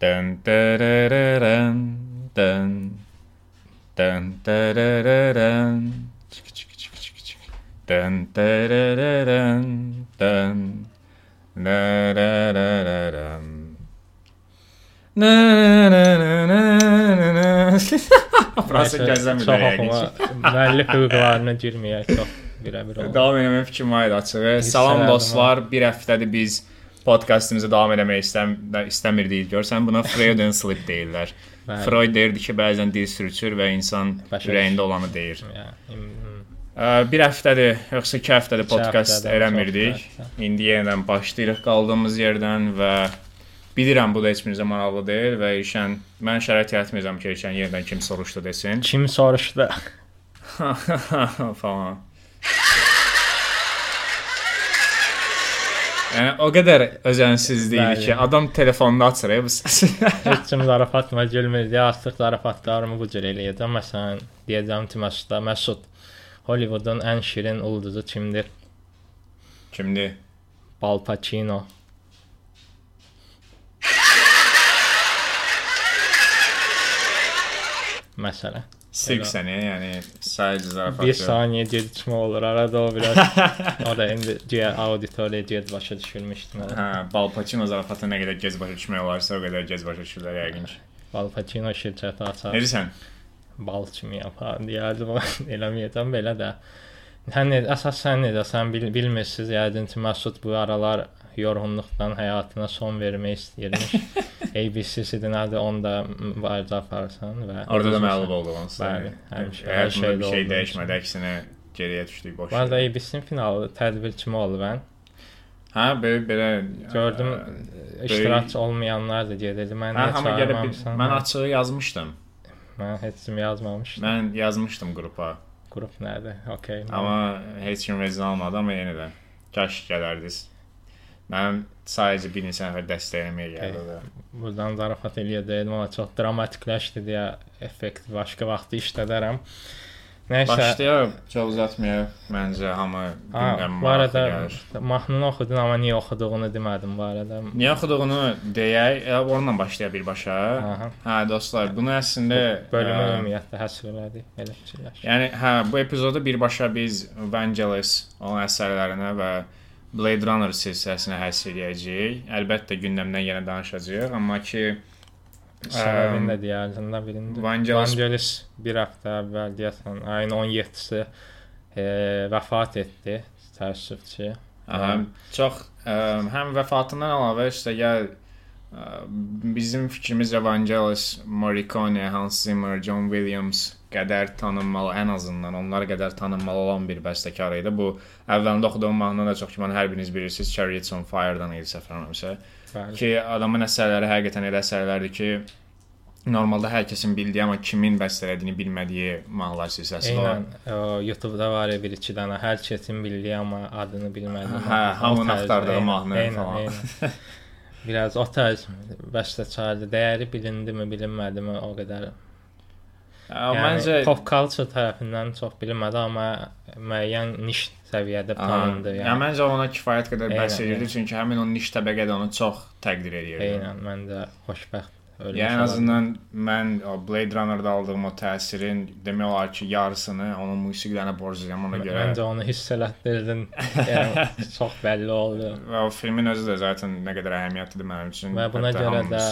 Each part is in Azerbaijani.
Dın dırırırın, dın. Dın dırırırın. Çık çık çık çık çık. Dın dırırırın, dın. Dırırırın. Na, na, na, na, na, na. Burası gözləmir Çox yəqin oxuma, ki. müəllif hüquqlarına girməyək çox birəbir olur. Davam etmə fikrim var idi açığı. Salam dostlar. Bir həftədir biz podkastımızı davam eləmək istəm istəmirdik. Görsən buna Freudian slip deyirlər. Bəli. Freud deyirdi ki, bəzən dil sürçür və insan Başa ürəyində olanı deyir. Ə, Bir həftədir, yoxsa 2 həftədir podkast eləmirdik. İndi yenidən başlayırıq qaldığımız yerdən və bilirəm bu da heç birinizə maraqlı deyil və İlşən mən şərait yaratmayacağam ki, İlşən yenidən kim soruşdu desin. Kim soruşdu? falan. Yəni o qədər özənsizlik idi Bəli. ki, adam telefonunu açır ya bu səsi. Heç kim zarafatma gülmür. Ya artıq zarafatlarımı bu cür eləyəcəm. Məsələn, deyəcəm ki, Məsudda Məsud Hollywoodun ən şirin ulduzu kimdir? Kimdir? Al Pacino. Məsələn. Sirk səni, yəni sadəcə zarafat. Bir yox. saniyə gecikmə olur arada o biraz. o da indi diğer auditoriya gec başa düşülmüşdü. Hə, Bal Pacino zarafatı nə qədər gec başa düşmək olarsa, o qədər gec başa düşürlər yəqin ki. Al Pacino şirkəti açar. Necəsən? bal kimi yapar deyərdim amma eləməyəcəm belə də. Sən nə əsas sən necə sən bil, bilmirsiniz yəqin ki Məsud bu aralar yorğunluqdan həyatına son vermək istəyirmiş. ABC-sidir nədir onda mübarizə aparsan və Orada da məğlub olduğun Bəli, həmişə, hər şeydə bir şey dəyişmədi, əksinə geriyə düşdük boş. Bu arada ABC-nin finalı tədbir kimi oldu mən. Hə, belə belə Gördüm iştirakçı olmayanlar da gedirdi. Mən Hə, amma çağırmamışsan? mən açığı yazmışdım. mən heç kim yazmamışdım. Mən yazmışdım qrupa. Qrup nədir? Okay. Amma heç kim vezin almadı, amma yenə də kaş gələrdiniz. Mənim sadəcə bir neçə nəfər dəstəkləməyə gəldi. Buradan zarafat eləyəcəydim amma çox dramatikləşdi deyə effekt başqa vaxt işlədərəm. Nəysə, Başlayaq, çox uzatmayaq. Məncə hamı ha, gündəm bu arada mahnını oxudun amma niyə oxuduğunu demədim bu arada. Niyə oxuduğunu deyək, elə onunla başlayaq birbaşa. Aha. Hə, dostlar, bunu əslində Bölümü ümumiyyətlə həsr elədik belə fikirləş. Yəni hə, bu epizoda birbaşa biz Vangelis onun əsərlərinə və Blade Runner silsiləsinə həsr edəcəyik. Əlbəttə gündəmdən yenə danışacağıq, amma ki Səbəbini də deyərdim də birində. Vangelis- bir həftə əvvəl deyəsən ayın 17-si e, vəfat etdi təəssüfçi. Aha, çox ə, həm vəfatından əlavə işte gəl ə, bizim fikrimizcə Vangelis, Morricone, Hans Zimmer, John Williams qədər tanınmalı, ən azından onlar qədər tanınmalı olan bir bəstəkar idi. Bu əvvəlində oxuduğum mahnı da çox ki, hər biriniz bilirsiniz, Chariots on Fire-dan idi səfərləmirəmsə. Bəli. Ki adamın əsərləri həqiqətən elə əsərlərdir ki, normalda hər kəsin bildiyi amma kimin bəstələdiyini bilmədiyi mahnılar silsiləsi var. Eynən, YouTube-da var ya bir iki dənə hər kəsin bildiyi amma adını bilmədim. Hə, hamının axtardığı eynən, mahnı eynən, falan. eynən. Biraz o tərz bəstəkardır. Dəyəri bilindimi, bilinmədimi o qədər. Yəni Məncə pop culture tərəfindən çox bilinmədi amma müəyyən niş səviyyədə tanındı. Yəni, Yəni. məncə ona kifayət qədər bəs edirdi çünki həmin o niş təbəqə də onu çox təqdir edirdi. Eynən, mən də xoşbəxt ölmüş. Yəni ən azından mən Blade Runner-da aldığım o təsirin demək olar ki, yarısını onun musiqilərinə borcluyam ona görə. Məncə onu hiss elətdirdin. yəni çox bəlli oldu. Və o filmin özü də zaten nə qədər əhəmiyyətlidir mənim üçün. Və buna görə də.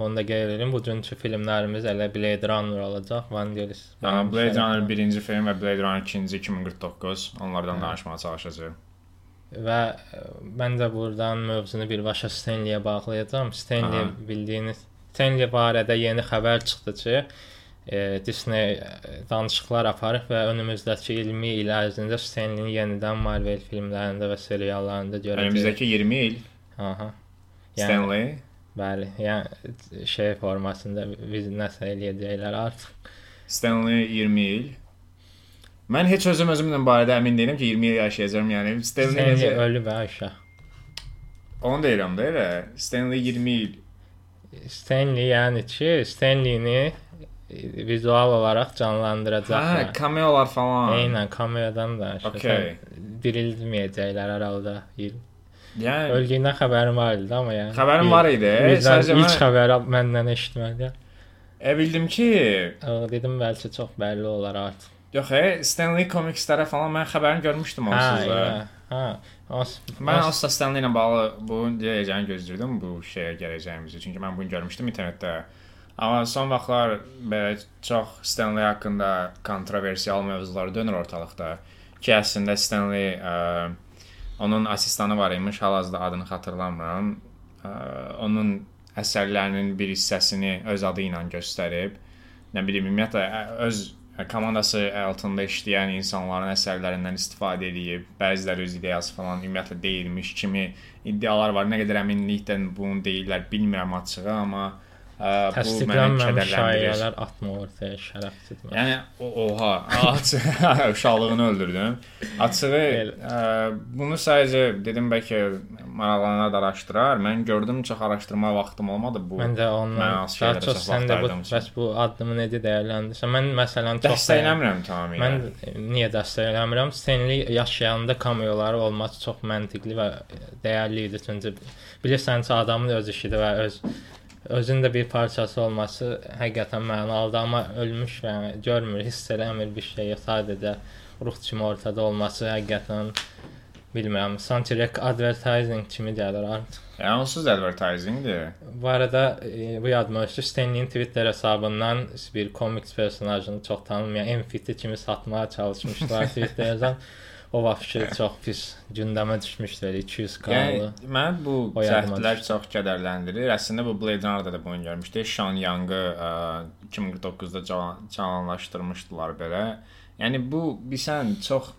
Onu da qeyd edelim. Bugünkü filmlərimiz elə Blade Runner olacaq. Vangelis. Aha, Blade Runner birinci film və Blade Runner ikinci 2049 onlardan Hə. danışmağa çalışacağıq. Və mən də burdan mövzunu birbaşa Stanley-yə bağlayacağam. Stanley Aha. bildiyiniz Stanley barədə yeni xəbər çıxdı ki, e, Disney e, danışıqlar aparıb və önümüzdəki 20 il ərzində Stanley-ni yenidən Marvel filmlərində və seriallarında görəcəyik. Önümüzdəki 20 il Aha. Stanley Bəli, yəni şey formasında biz nəsə eləyəcəklər artıq. Stanley 20 il. Mən heç özüm özümlə barədə əmin deyiləm ki, 20 il yaşayacağam, yəni Stanley, Stanley necə ölüb ha uşaq. Onu deyirəm də elə. Stanley 20 il. Stanley yəni ki, Stanley-ni e, vizual olaraq Hə, canlandıracaqlar. kameolar falan. Eynən kameradan da Okey. dirildməyəcəklər hər halda il. Yəni Öldüyündən xəbərim var idi amma yəni. xəbərim var idi. Sadəcə ilk mən xəbəri məndən eşitməli. e, bildim ki, Dedim bəlkə çox bəlli olar artıq. yox, e, Stanley Comics-lərə falan mən xəbərini görmüşdüm onsuz da. hə. Os, Mən asla Stanley ilə bağlı bu deyəcəyini gözləyirdim bu şeyə gələcəyimizi. Çünki mən bunu görmüşdüm internetdə. Amma son vaxtlar belə çox Stanley haqqında kontroversial mövzular dönür ortalıqda. Ki əslində Stanley ə, onun asistanı var imiş, hal-hazırda adını xatırlamıram. Onun əsərlərinin bir hissəsini öz adı ilə göstərib. Nə bilim, ümumiyyətlə öz komandası altında işləyən insanların əsərlərindən istifadə edib, bəziləri öz ideyası falan ümumiyyətlə deyilmiş kimi iddialar var. Nə qədər əminliklə bunu deyirlər bilmirəm açığı, amma təsdiqlənməmiş şayiələr atma ortaya şərəfsiz. Yəni oha, uşaqlığını öldürdüm. Açığı ə, bunu sadəcə dedim bəlkə maraqlananlar da araşdırar. Mən gördüm çox araşdırma vaxtım olmadı bu. Mən də ondan daha çox sən də bu bəs bu addımı necə dəyərləndirsən? Mən məsələn çox dəstəkləmirəm tamamilə. Mən niyə dəstəkləmirəm? Stanley yaşayanda kameoları olması çox məntiqli və dəyərli idi çünki bilirsən ki, adamın öz işidir və öz özün də bir parçası olması həqiqətən mənalıdır, amma ölmüş və görmür, hiss eləmir bir şeyi, sadəcə ruh kimi ortada olması həqiqətən bilmirəm, sanki rek advertising kimi gəlir artıq. Yəni onsuz advertisingdir. Bu arada e, bu yadıma düşdü. Stanley'in Twitter hesabından bir komiks personajını çox tanınmayan Enfiti kimi satmaya çalışmışlar Twitter'dan. O vaxt çox pis gündəmə düşmüşdü elə 200 Yəni kanalı. mən bu cəhdlər çox kədərləndirir. Əslində bu Blade Runner-da da bunu görmüşdük. Sean Young-ı ə, 2049-da cavan- canlanlaşdırmışdılar belə. Yəni bu bilsən çox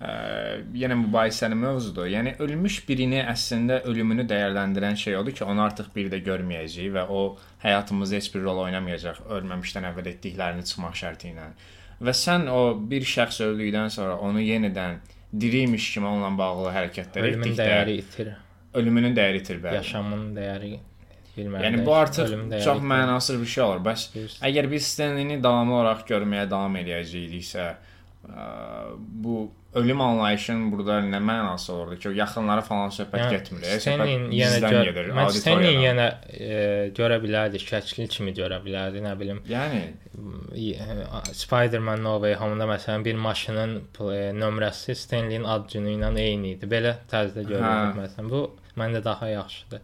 ə, yenə mübahisəli mövzudur. Yəni ölmüş birini əslində ölümünü dəyərləndirən şey odur ki, onu artıq bir də görməyəcəyik və o həyatımızda heç bir rol oynamayacaq ölməmişdən əvvəl etdiklərini çıxmaq şərti ilə. Və sən o bir şəxs öldükdən sonra onu yenidən diriymiş kimi onunla bağlı hərəkətlər Ölümün etdikdə dəyəri itir, ölümünün dəyəri itir bəli. yaşamın dəyəri bilmirəm. Yəni bu artıq çox mənasız bir şey olur. Bəs Bilirsən. əgər biz Stanley-ni davamlı olaraq görməyə davam edəcəkdiksə, ə, bu ölüm anlayışının burada nə mənası olurdu ki, yaxınlara falan söhbət Yəni, getmir. e, söhbət yenə gedir, mən auditoriyadan. yenə e, görə bilərdi, şəkli kimi görə bilərdi, nə bilim. Yəni Spider-Man No Way Home-da məsələn bir maşının e, nömrəsi Stanley-in ad günü ilə eyni idi. Belə tərzdə görürdük Hə. məsələn. Bu məndə daha yaxşıdır.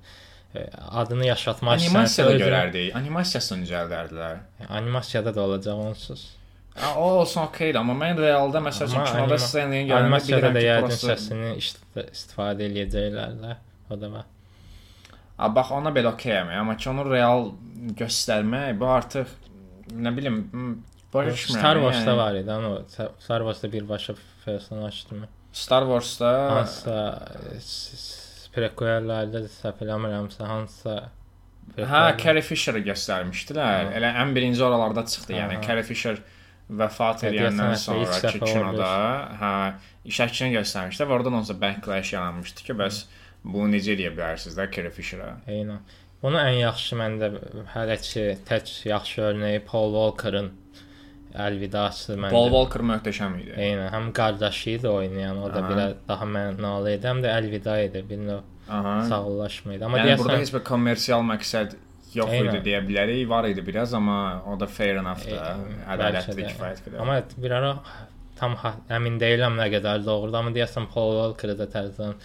E, Adını yaşatmaq animasiyada özünü- görərdik. Animasiyasını düzəldərdilər. Animasiyada da olacaq onsuz. Ha, o olsun okeydir, amma mən realda məsəl üçün Amma kinoda görəndə Animasiyada bilirəm ki, prosta səsini ist- istifadə eləyəcəklər də. O da var. A, bax ona belə okeyəm, amma ki onu real göstərmək bu artıq nə bilim m, başa düşmürəm. Star Wars-da yəni. var idi, o Star Wars-da birbaşa personajdır. Star Wars-da Hansısa e, prequellərdə də səhv eləmirəmsə hansısa Hə, Carrie Fisher-ı göstərmişdilər. Hə. Elə ən birinci oralarda çıxdı. Yəni Hə. Carrie Fisher vəfat edəndən sonrakı kinoda, hə, şəklini göstərmişdilər və oradan onsa backlash yaranmışdı ki, bəs bunu necə edə bilərsiniz də Carrie Fisher-a? Eynən. Bunu ən yaxşı məndə hələ ki tək yaxşı örnəyi Paul Walker-ın Əlvidası məndə. Paul Walker möhtəşəm idi. Eynən, həm qardaşı idi oynayan, o da belə daha mənalı idi, həm də əlvida idi, bir növ Aha. sağollaşma idi. Amma Yəni burada deyəsən heç bir kommersial məqsəd yox Eynən. idi deyə bilərik. Var idi biraz, amma o da fair enough da, E, ədalətli kifayət qədər. Amma bir ara tam əmin deyiləm nə qədər doğrudur, amma deyəsən Paul Walker-ı da təzədən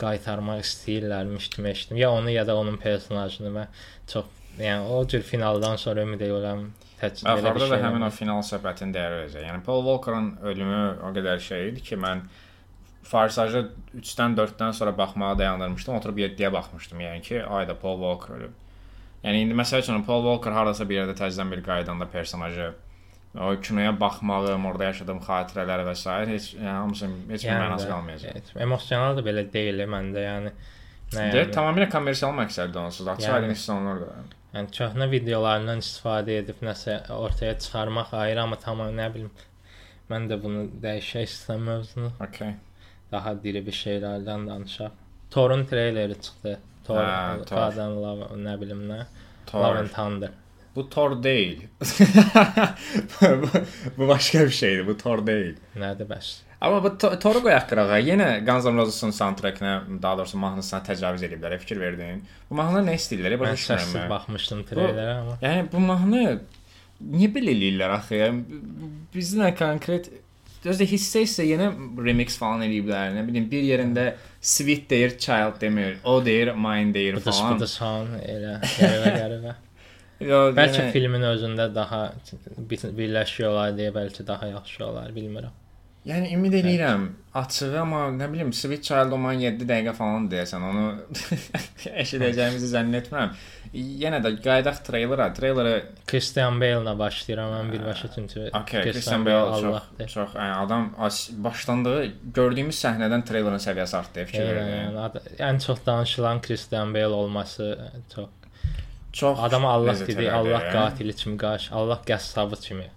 qaytarmaq istəyirlərmiş kimi eşitdim. Ya onu ya da onun personajını və çox yəni o cür finaldan sonra ümid edirəm tək belə bir şey. həmin o final söhbətin dəyəri olacaq. Yəni Paul Walker-ın ölümü o qədər şey idi ki, mən Farsajı 3-dən 4-dən sonra baxmağa dayandırmışdım. Oturub 7-yə baxmışdım. Yəni ki, ayda Paul Walker ölüb. Yəni indi məsəl üçün Paul Walker hardasa bir yerdə təzədən bir qaydanda personajı o kinoya baxmağım, orada yaşadığım xatirələr və s. heç yəni, hamısı heç bir Yəni mənası də, qalmayacaq. Evet, emosional da belə deyil məndə, yəni. Nə yəni, tamamilə kommersial məqsəddə onsuz. Açıq Yəni. aydın olunur da. yəni köhnə videolarından istifadə edib nəsə ortaya çıxarmaq ayrı, amma tamam nə bilim mən də bunu dəyişək istəyirəm mövzunu. Okay. Daha diri bir şeylərdən danışaq. Thor'un treyleri çıxdı. Thor, Hə, and Love, nə bilim nə. Thor. Love and Thunder. Bu Thor deyil. bu, bu başqa bir şeydir. Bu Thor deyil. Nədir bəs? Amma bu toru qoyaq qırağa. Yenə Guns N' Roses-un soundtrack-inə, daha doğrusu mahnısına təcavüz ediblər. Fikir verdin. Bu mahnı nə istəyirlər? Başa düşmürəm. mən. baxmışdım treylerə amma. Yəni bu mahnı niyə belə eləyirlər axı? Yəni, bizdə konkret Özdə hissə hissə yenə remix falan eləyiblər. Nə bilim bir yerində Sweet deyir, Child demir. O deyir, Mine deyir Bu da falan. bu da son elə qəribə qəribə. Yo, Bəlkə filmin özündə daha bir- birləşiyorlar deyə bəlkə daha yaxşı olar, bilmirəm. Yəni ümid eləyirəm açığı amma nə bilim Sweet Child o man 7 dəqiqə falan deyəsən onu eşidəcəyimizi zənn etmirəm. Yenə də qayıdaq treylerə. Treylerə Christian Bale-la başlayıram mən birbaşa çünki Okay, Christian Bale çox Allahdır. çox yəni, adam başlandığı gördüyümüz səhnədən treylerin səviyyəsi artdı, fikir verin. yəni, ən çox danışılan Christian Bale olması çox. Çox Adama Allah dedi. Allah qatili kimi qarşı, Allah qəssabı kimi.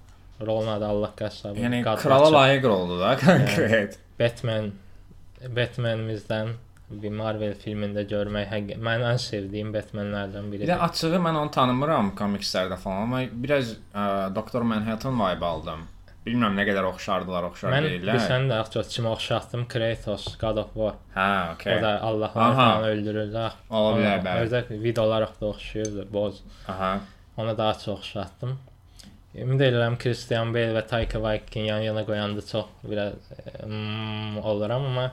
Rolun adı Allah qəssabı. Yəni qatili krala layiq oldu da konkret. Batman Batmanimizdən bir Marvel filmində görmək həqiq mən ən sevdiyim Batmanlərdən Bir də biridir. açığı mən onu tanımıram komikslərdə falan, amma biraz ə, Doktor Manhattan vibe aldım. Bilmirəm nə qədər oxşardılar, oxşar Mən deyirlər. bilsən də çox kimi oxşatdım Kratos, God of War. Hə, O okay. da Allahları falan öldürürlər. Ola bilər, bəli. Özdə videolar da oxşuyurdu, boz. Aha. Ona daha çox oxşatdım. Ümid edirəm Christian Bale və Taika Waititi yan-yana qoyanda çox biraz mm, oluram amma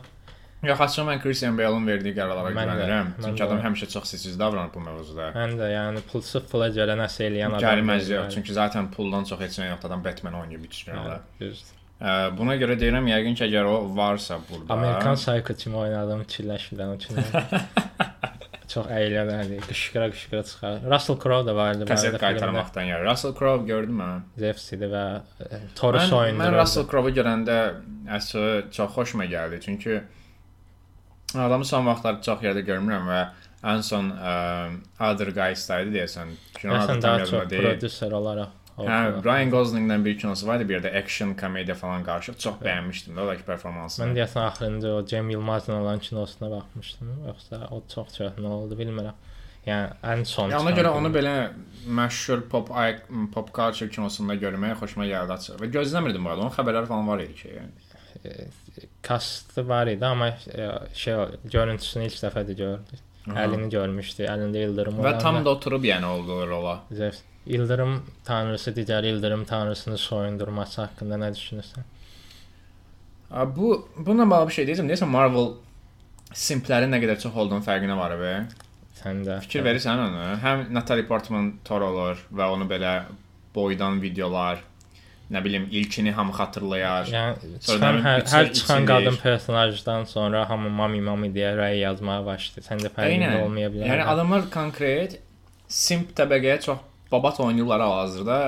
Yox, açığı mən Christian Bale-in verdiyi qərarlara güvənirəm. Çünki adam həmişə çox seçici davranır bu mövzuda. mən də yəni pulsuz pula görə nəsə eləyən adam. Gəlməz yox, çünki zaten puldan çox heç nə yoxdur. Adam Batman oynayıb bütünlüklə. Düzdür. Ə, Buna görə deyirəm, yəqin ki, əgər o varsa burada. Amerikan Psycho kimi oynadığım fikirləşirəm üçün. Çox əylənərdi. Qışqıra qışqıra çıxar. Russell Crowe da vardı bu kaset qaytarmaqdan yəni. Russell Crowe gördüm mən. Zeus idi və e, Taurus Mən, mən. Russell Crowe-u görəndə əsl çox xoşuma gəldi. Çünki adamı son vaxtlar çox yerdə görmürəm və ən son ə, Other Guys-da idi deyəsən. Kino adı Məsələn tam yazma deyil. prodüser olaraq. Hə, Ryan Gosling-dən bir kinosu var idi, bir də action komediya falan qarışıq. Çox bəyənmişdim də o performansını. Mən deyəsən axırıncı o Cem Yılmazla olan kinosuna baxmışdım. Yoxsa o çox nə oldu bilmirəm. Yəni ən son. Ya ona görə onu belə məşhur pop pop culture kinosunda görmək xoşuma gəldi açıq. Və gözləmirdim bu arada. Onun xəbərləri falan var idi ki, yəni. kastı var idi amma e, şey görüntüsünü ilk dəfədir gördük. Əlini görmüşdü. Əlində ildırım Və olan tam da oturub yəni oldu rola. Zeus. İldırım tanrısı digər ildırım tanrısını soyundurması haqqında nə düşünürsən? Bu bununla bağlı bir şey deyəcəm. Deyəsən Marvel simplərin nə qədər çox olduğunun fərqinə var və Sən də fikir verirsən onu. Həm Natalie Portman Thor olur və onu belə boydan videolar, nə bilim ilkini hamı xatırlayar. Yəni Sonra çıxan hər, hər çıxan içilir. qadın personajdan sonra hamı mami mami deyə rəy yazmağa başladı. Sən də fərqində olmaya bilər. Yəni adamlar konkret simp təbəqəyə çox babat oynayırlar hal-hazırda.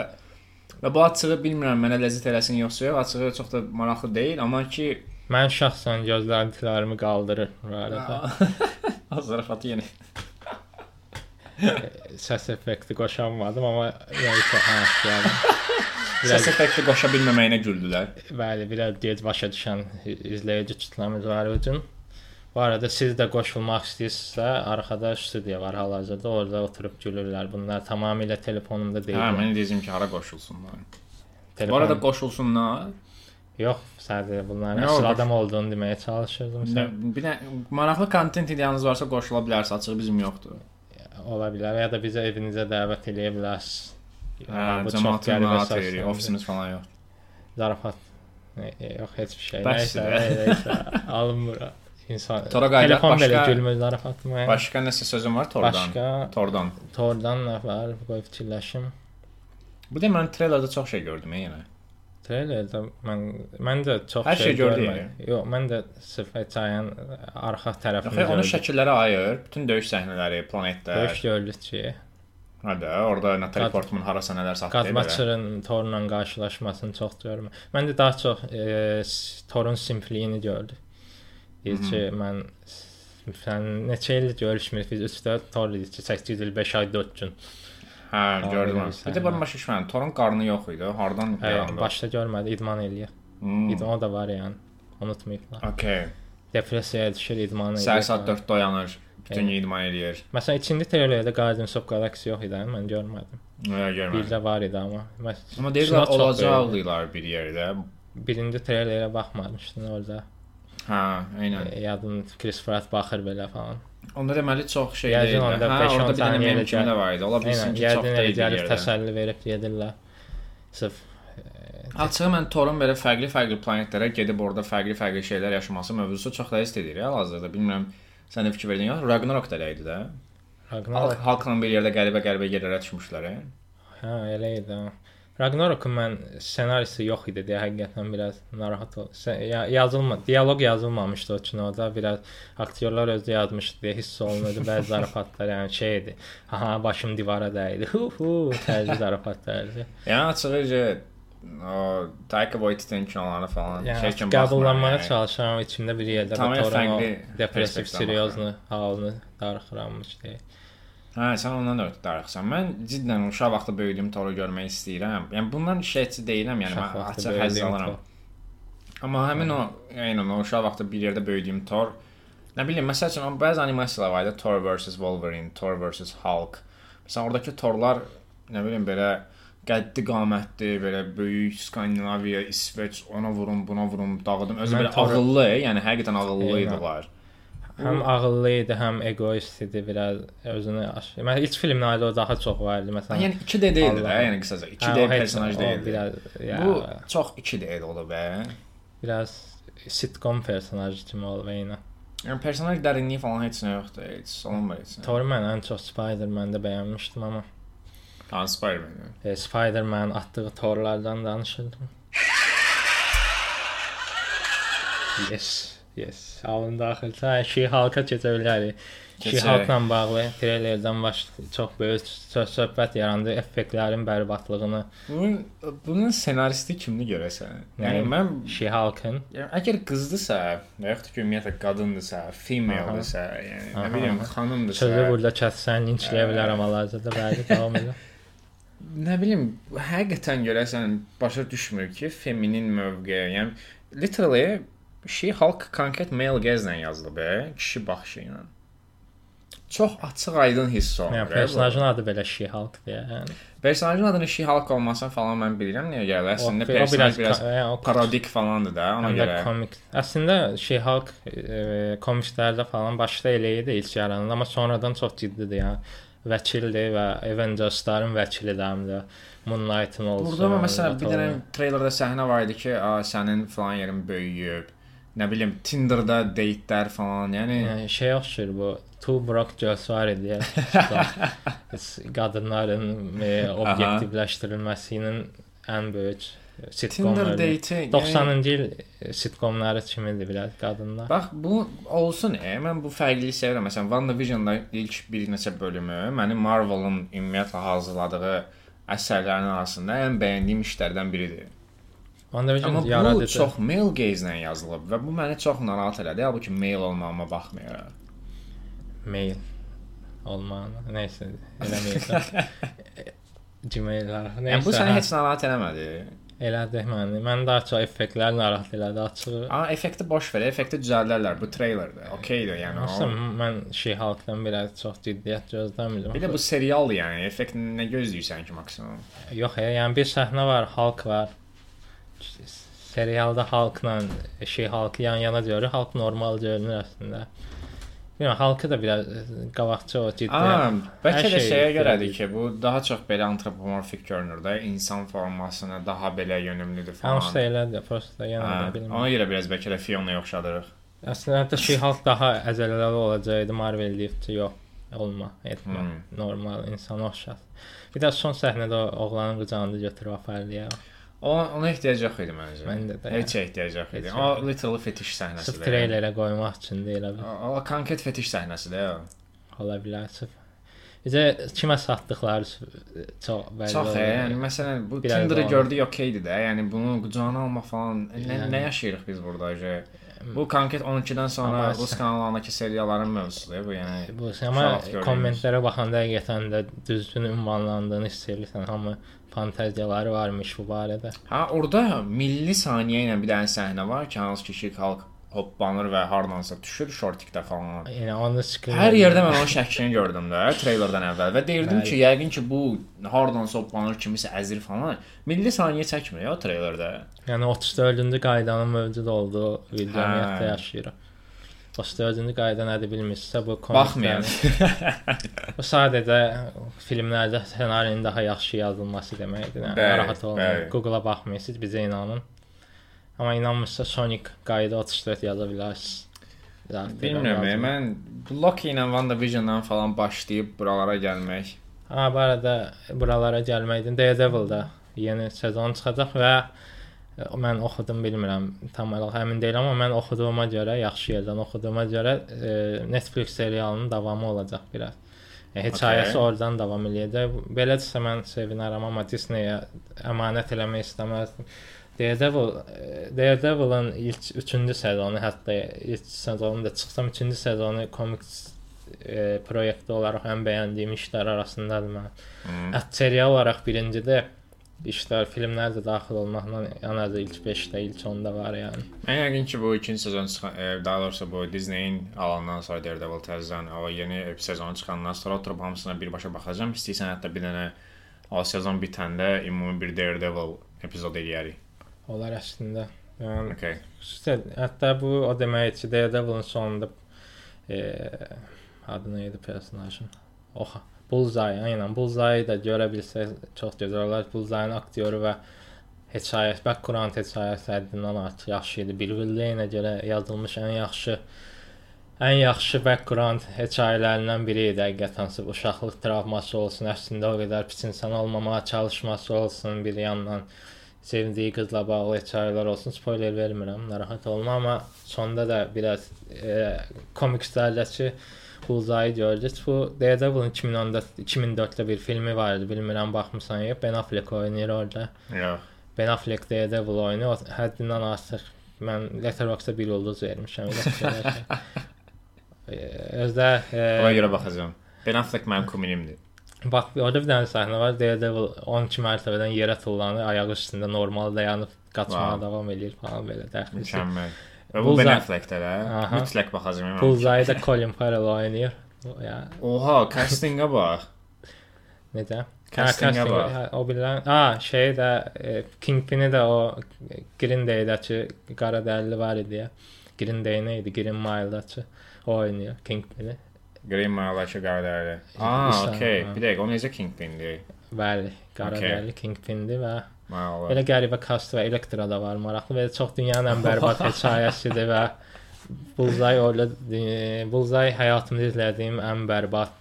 Və bu açığı bilmirəm mənə ləzzət eləsin yoxsa yox, açığı çox da maraqlı deyil, amma ki mən şəxsən gözləntilərimi qaldırır arada. Zarafat yenə. Səs effekti qoşamadım amma yəni ki, hə, yəni. Səs effekti qoşa bilməməyinə güldülər. Bəli, biraz gec başa düşən izləyici kütləmiz var üçün. Bu arada siz də qoşulmaq istəyirsinizsə, arxada studiya var hal-hazırda, orada oturub gülürlər. Bunlar tamamilə telefonumda deyil. Hə, mən deyəcəm ki, hara qoşulsunlar. Telefon... Bu arada qoşulsunlar. yox, sadəcə bunların Nə əsl adam olduğunu deməyə çalışırdım. Nə, Sən bir də maraqlı kontent ideyaniz varsa qoşula bilərsiniz, açığı bizim yoxdur. ola bilər ya da bizə evinizə dəvət eləyə bilərsiniz. Hə, səsləndir. yeri, ofisimiz falan yox. Zarafat. E, e, yox, heç bir şey. Bəsdir Nəysə, nəysə, alınmır. İnsan Tora qayıdaq, telefon belə başqa- gülmür zarafat mı? Başqa nəsə sözün var Tordan? Başqa Tordan. Tordan nə var? Qoy fikirləşim. Bu da mən treylerdə çox şey gördüm yenə. Treylerdə mən mən də çox Hər şey gördük görmədim. Yox, mən də sırf çayın arxa tərəfini Yox, onu gördüm. şəkillərə ayır. Bütün döyüş səhnələri, planetlər. Döyüş gördük ki, Hadi, orada Natalie Portman harasa nələr satdı. belə. Qadmaçırın Torla qarşılaşmasını çox görmürəm. Mən də daha çox e, Torun simpliyini gördüm. Deyir ki, mən sən neçə il görüşmürük biz 3-4 Tor idi ki, 8 il 5 ay 4 gün. Hə, gördüm. Bir də hə. mən başa düşmədim. Torun qarnı yox idi. Hardan Hə, yarandı? başda görmədi, idman eləyir. Hmm. İdman da var yəni. Unutmayıblar. Okay. Depressiyaya düşür, idman eləyir. Səhər saat 4-də oyanır. Bütün Hə. gün idman eləyir. Məsələn, ikinci treylerdə Guardians of Galaxy yox idi, mən görmədim. Nə görmədim. Birdə var idi amma. Məs- Amma deyirlər çox olacaq böyükdür. deyirlər bir yerdə. birinci treylerə baxmamışdın orada. Hə, eynən. Yadın Chris Pratt baxır belə falan. Onda deməli çox şey deyil. onda Hə, 5-10 orada bir dənə mem kimi də var idi. Ola bilsin ki, çox deyil. gəlib təsəlli verib gedirlər. Sırf Açığı mən Torun belə fərqli-fərqli planetlərə gedib orada fərqli-fərqli şeylər yaşaması mövzusu çox da istəyir hal-hazırda. Bilmirəm sən də fikir verdin ya. Ragnarok da elə idi də. Ragnarok Halk, halkla bir yerdə qəribə-qəribə yerlərə düşmüşlər. Hə, elə idi. Ha. Ragnarokun mən ssenarisi yox idi deyə həqiqətən biraz narahat oldum. Yazılma, dialoq yazılmamışdı o kinoda. Biraz aktyorlar özü yazmışdı deyə hiss olunurdu bəzi zarafatlar, yəni şey idi. Aha, başım divara dəydi. Hu tərzi zarafatlardı. Yəni açıqca o Taika Waititi kinolarına falan Yəni şey kimi qəbullanmağa yəni. çalışıram içimdə bir yerdə Tamamilə fərqli depressiv, seriozlu halını darıxıramış deyə. Hə, sən ondan da ötürü darıxsan. Mən cidden uşaq vaxtı böyüdüyüm Toru görmək istəyirəm. Yəni bundan şikayətçi deyiləm, yəni mən açıq həzz alıram. Tor. Amma həmin o, yəni o uşaq vaxtı bir yerdə böyüdüyüm Thor, nə bilim, məsəl üçün bəzi animasiyalar var idi, Thor vs Wolverine, Thor vs Hulk. Məsələn, oradakı Thorlar nə bilim belə qəddi qamətli, belə böyük Skandinaviya, İsveç, ona vurum, buna vurum, dağıdım. Özü Mən belə Thor- ağıllı, yəni həqiqətən ağıllı idilər. Həm ağıllı idi, həm egoist idi, biraz özünü aş. Mən ilk filmlərdə o daha çox var idi. Məsələn, Yəni 2D deyildi də, yəni qısaca 2D Hə, personaj deyildi. Biraz ya, Bu çox 2D olub bə. biraz sitcom personajı kimi olub eyni. Yəni personaj dərinliyi falan heç nə yoxdur, heç olunmur heç. Thor mən ən çox Spider-Man-də bəyənmişdim amma Ha, Spider-Man. e, Spider-Man atdığı torlardan danışırdım. Yes. Yes. Alın daxil. Hə, şey halka keçə bilərik. Şey Keçək. halkla bağlı treylerdən baş çox böyük sö- söhbət yarandı, effektlərin bərbadlığını. Bunun bunun ssenaristi kimdir görəsən? Yəni mən Şey halkın yəni əgər qızdısa, və yaxud ki ümumiyyətlə qadındırsa, female-dırsa, yəni nə Aha, bilim, aha. xanımdırsa, sözü burada kəssən linçləyə Hə. bilərəm hal-hazırda bəli davam edə. nə bilim, həqiqətən görəsən başa düşmür ki, feminin mövqeyi, yəni literally halk konkret male gəzlə yazılıb, kişi baxışı ilə. Çox açıq aydın hiss olunur. Yəni personajın adı belə deyə. Yəni. Personajın adını She Hulk olmasın falan mən bilirəm niyə gəlir. Əslində o, o personaj biraz, biraz yəni, o parodik falandır da, ona görə. komik. Əslində halk e, komikslərdə falan başda elə idi ilk yarananda, amma sonradan çox ciddidir yəni. Vəkildir və Avengers-ların vəkilidir həm də. Moon Knight-ın olsun. Burada məsələn bir dənə treylerdə səhnə var idi ki, sənin falan yerin böyüyüb. Nə bilim Tinderdə deytlər falan, yəni Yəni şey oxşur bu Two Broke Girls var idi. qadınların e, obyektivləşdirilməsinin ən böyük Tinder sitcomları. deyti. yəni- 90-cı il sitcomları kimidir biraz qadınlar. Bax bu olsun, e, mən bu fərqliliyi sevirəm. Məsələn, WandaVision-da ilk bir neçə bölümü mənim Marvel-ın ümumiyyətlə hazırladığı əsərlərin arasında ən bəyəndiyim işlərdən biridir. WandaVision Amma bu yaradıcı. çox male gaze-lə yazılıb və bu məni çox narahat elədi. Halbuki male olmağıma baxmayaraq. mail olmağını. Nəysə, eləməyəcəm. Gmail. Yəni bu səni heç narahat eləmədi. elədi məni. Mən daha çox effektlər narahat elədi açığı. Amma effekti boş ver, effekti düzəldirlər bu treylerdə. Okeydir, yəni. Aslında O, mən şey halkdan biraz çox ciddiyyət gözləmirdim. bir də bu serialdır yəni. Effekt nə gözləyirsən ki maksimum? Yox, yəni bir səhnə var, Hulk var. Serialda Hulkla şey Hulk yan-yana görür, Hulk normal görünür əslində. Bilmirəm, Hulk'ı da biraz e, qabaqca o ciddi. Aa, bəlkə də şey şeyə görədir ki, bu daha çox belə antropomorfik görünür də, insan formasına daha belə yönümlüdür falan. Hamısı elədir, prosta yenə Hə, bilmirəm. ona görə biraz bəlkə də Fiona oxşadırıq. Əslində hətta şey Hulk daha əzələli olacaqdı, Marvel deyibdi, yox, olma, etmə. Hmm. Normal insan oxşar. Bir də son səhnədə oğlanın qucağında götürüb apardı ya. O ona ehtiyac yox idi məncə. Məndə də. Heç ehtiyac yox idi. O literally fetiş Sırf səhnəsidir. treylerə qoymaq üçün də elə bir O, o konkret fetiş səhnəsidir. o. ola bilər. Sırf Bizə kimə satdıqları çox bəlli. Çox, e, yəni məsələn bu Tinder-ı gördük, okeydir də. Yəni bunu qucağına almaq falan nə, Yəni- nə yaşayırıq biz burada? Je? Bu konkret 12-dən sonra Rus kanallarındakı serialların mövzusudur bu, yəni. Bu amma kommentlərə baxanda həqiqətən də düzgün ünvanlandığını hiss edirsən. Hamı fantaziyaları varmış bu barədə. Ha, orada milli saniyə ilə bir dənə səhnə var ki, hansı ki She-Hulk hoppanır və hardansa düşür şortikdə falan. Yəni onu screen Hər yerdə mən onun şəklini gördüm də treylerdən əvvəl və deyirdim ki, yəqin ki, bu hardansa hoppanır, kimisə əzir falan. Milli saniyə çəkmir ya treylerdə. Yəni 34-cü qaydanın mövcud olduğu Hə. vilayətdə yaşayırıq. 34-cü qayda nədir bilmirsinizsə bu Baxmayın. Bu sadəcə filmlərdə ssenarinin daha yaxşı yazılması deməkdir. Yəni Bəli, olmayın. bəli. Google-a baxmırsınız, bizə inanın. Amma inanmırsa Sonic qayda 34 yaza bilərsiniz. Bilmirəm, lazım. mən Loki ilə WandaVision-dan falan başlayıb buralara gəlmək. Ha, bu arada buralara gəlməkdən Daredevil-də yeni sezon çıxacaq və mən oxudum, bilmirəm, tam olaraq əmin deyiləm, amma mən oxuduğuma görə, yaxşı yerdən oxuduğuma görə e, Netflix serialının davamı olacaq biraz. E, hekayəsi Okay. oradan davam eləyəcək. Belədirsə mən sevinərəm, amma Disney-yə əmanət eləmək istəməzdim. Daredevil, Daredevil'ın ilk 3-cü sezonu, hətta ilk sezonu da çıxsam 3-cü sezonu komiks e, proyekti olaraq ən bəyəndiyim işlər arasındadır mənim. Hmm. Ət serial olaraq birincidə işlər, filmlər də daxil olmaqla ən azı ilk 5-də, ilk 10-da var yəni. Mən yəqin ki, bu ikinci sezon çıxan, e, daha doğrusu bu Disney-in alandan sonra Daredevil təzədən o yeni sezon çıxandan sonra oturub hamısına birbaşa baxacağam. İstəyirsən hətta bir dənə o sezon bitəndə ümumi bir Daredevil epizod eləyərik. Onlar əslində yəni Okay. xüsusən hətta bu o deməkdir ki, Daredevil'ın sonunda e, adı nə idi personajın? Oha, Bullseye, aynen Bullseye da görə bilsək çox gözəl olar. Bullseye-ın aktyoru və hekayəsi, background hekayəsi həddindən artıq yaxşı idi. Bill Willey-ə görə yazılmış ən yaxşı ən yaxşı background hekayələrindən biri idi həqiqətən. Uşaqlıq travması olsun, əslində o qədər pis insan olmamağa çalışması olsun bir yandan sevdiyi qızla bağlı hekayələr olsun. Spoiler vermirəm, narahat olma, amma sonda da biraz e, komikslərdəki Bullseye gördük. Bu Daredevil'ın 2010-da 2004-də bir filmi var idi. Bilmirəm baxmısan ya. Ben Affleck oynayır orada. Yox. Ben Affleck Daredevil oynayır. Həddindən artıq mən Letterboxd-da bir ulduz vermişəm. Ki. E, Özdə Ona görə baxacağam. Ben Affleck mənim kominimdir. bax orada bir dənə səhnə var. Daredevil 12 mərtəbədən yerə tullanır, ayağı üstündə normal dayanıb qaçmağa Wow. davam eləyir falan belə dəxli. Mükəmməl. Bu Ben Affleck-də də. Aha. Mütləq baxacağam. Bullseye-da Colin Farrell oynayır. Ya Oha, castinga bax. necə? Castinga casting- bax. O bilən, ha, şey də e, Kingpin-i də o Green Day-dəki qara dəlli var idi ya. Green Day nə idi? Green Mile-dakı oynayır Kingpin-i. Green Mile-dakı qardaşı. Aa, İnsan, okey. Bir dəqiqə, o necə Kingpin-dir? Bəli, qara Okey. dəlli Kingpin-dir və. Elə qəribə kast və Elektra da var maraqlı və çox dünyanın ən bərbad hekayəsidir və Bullseye orada Bullseye həyatımda izlədiyim ən bərbad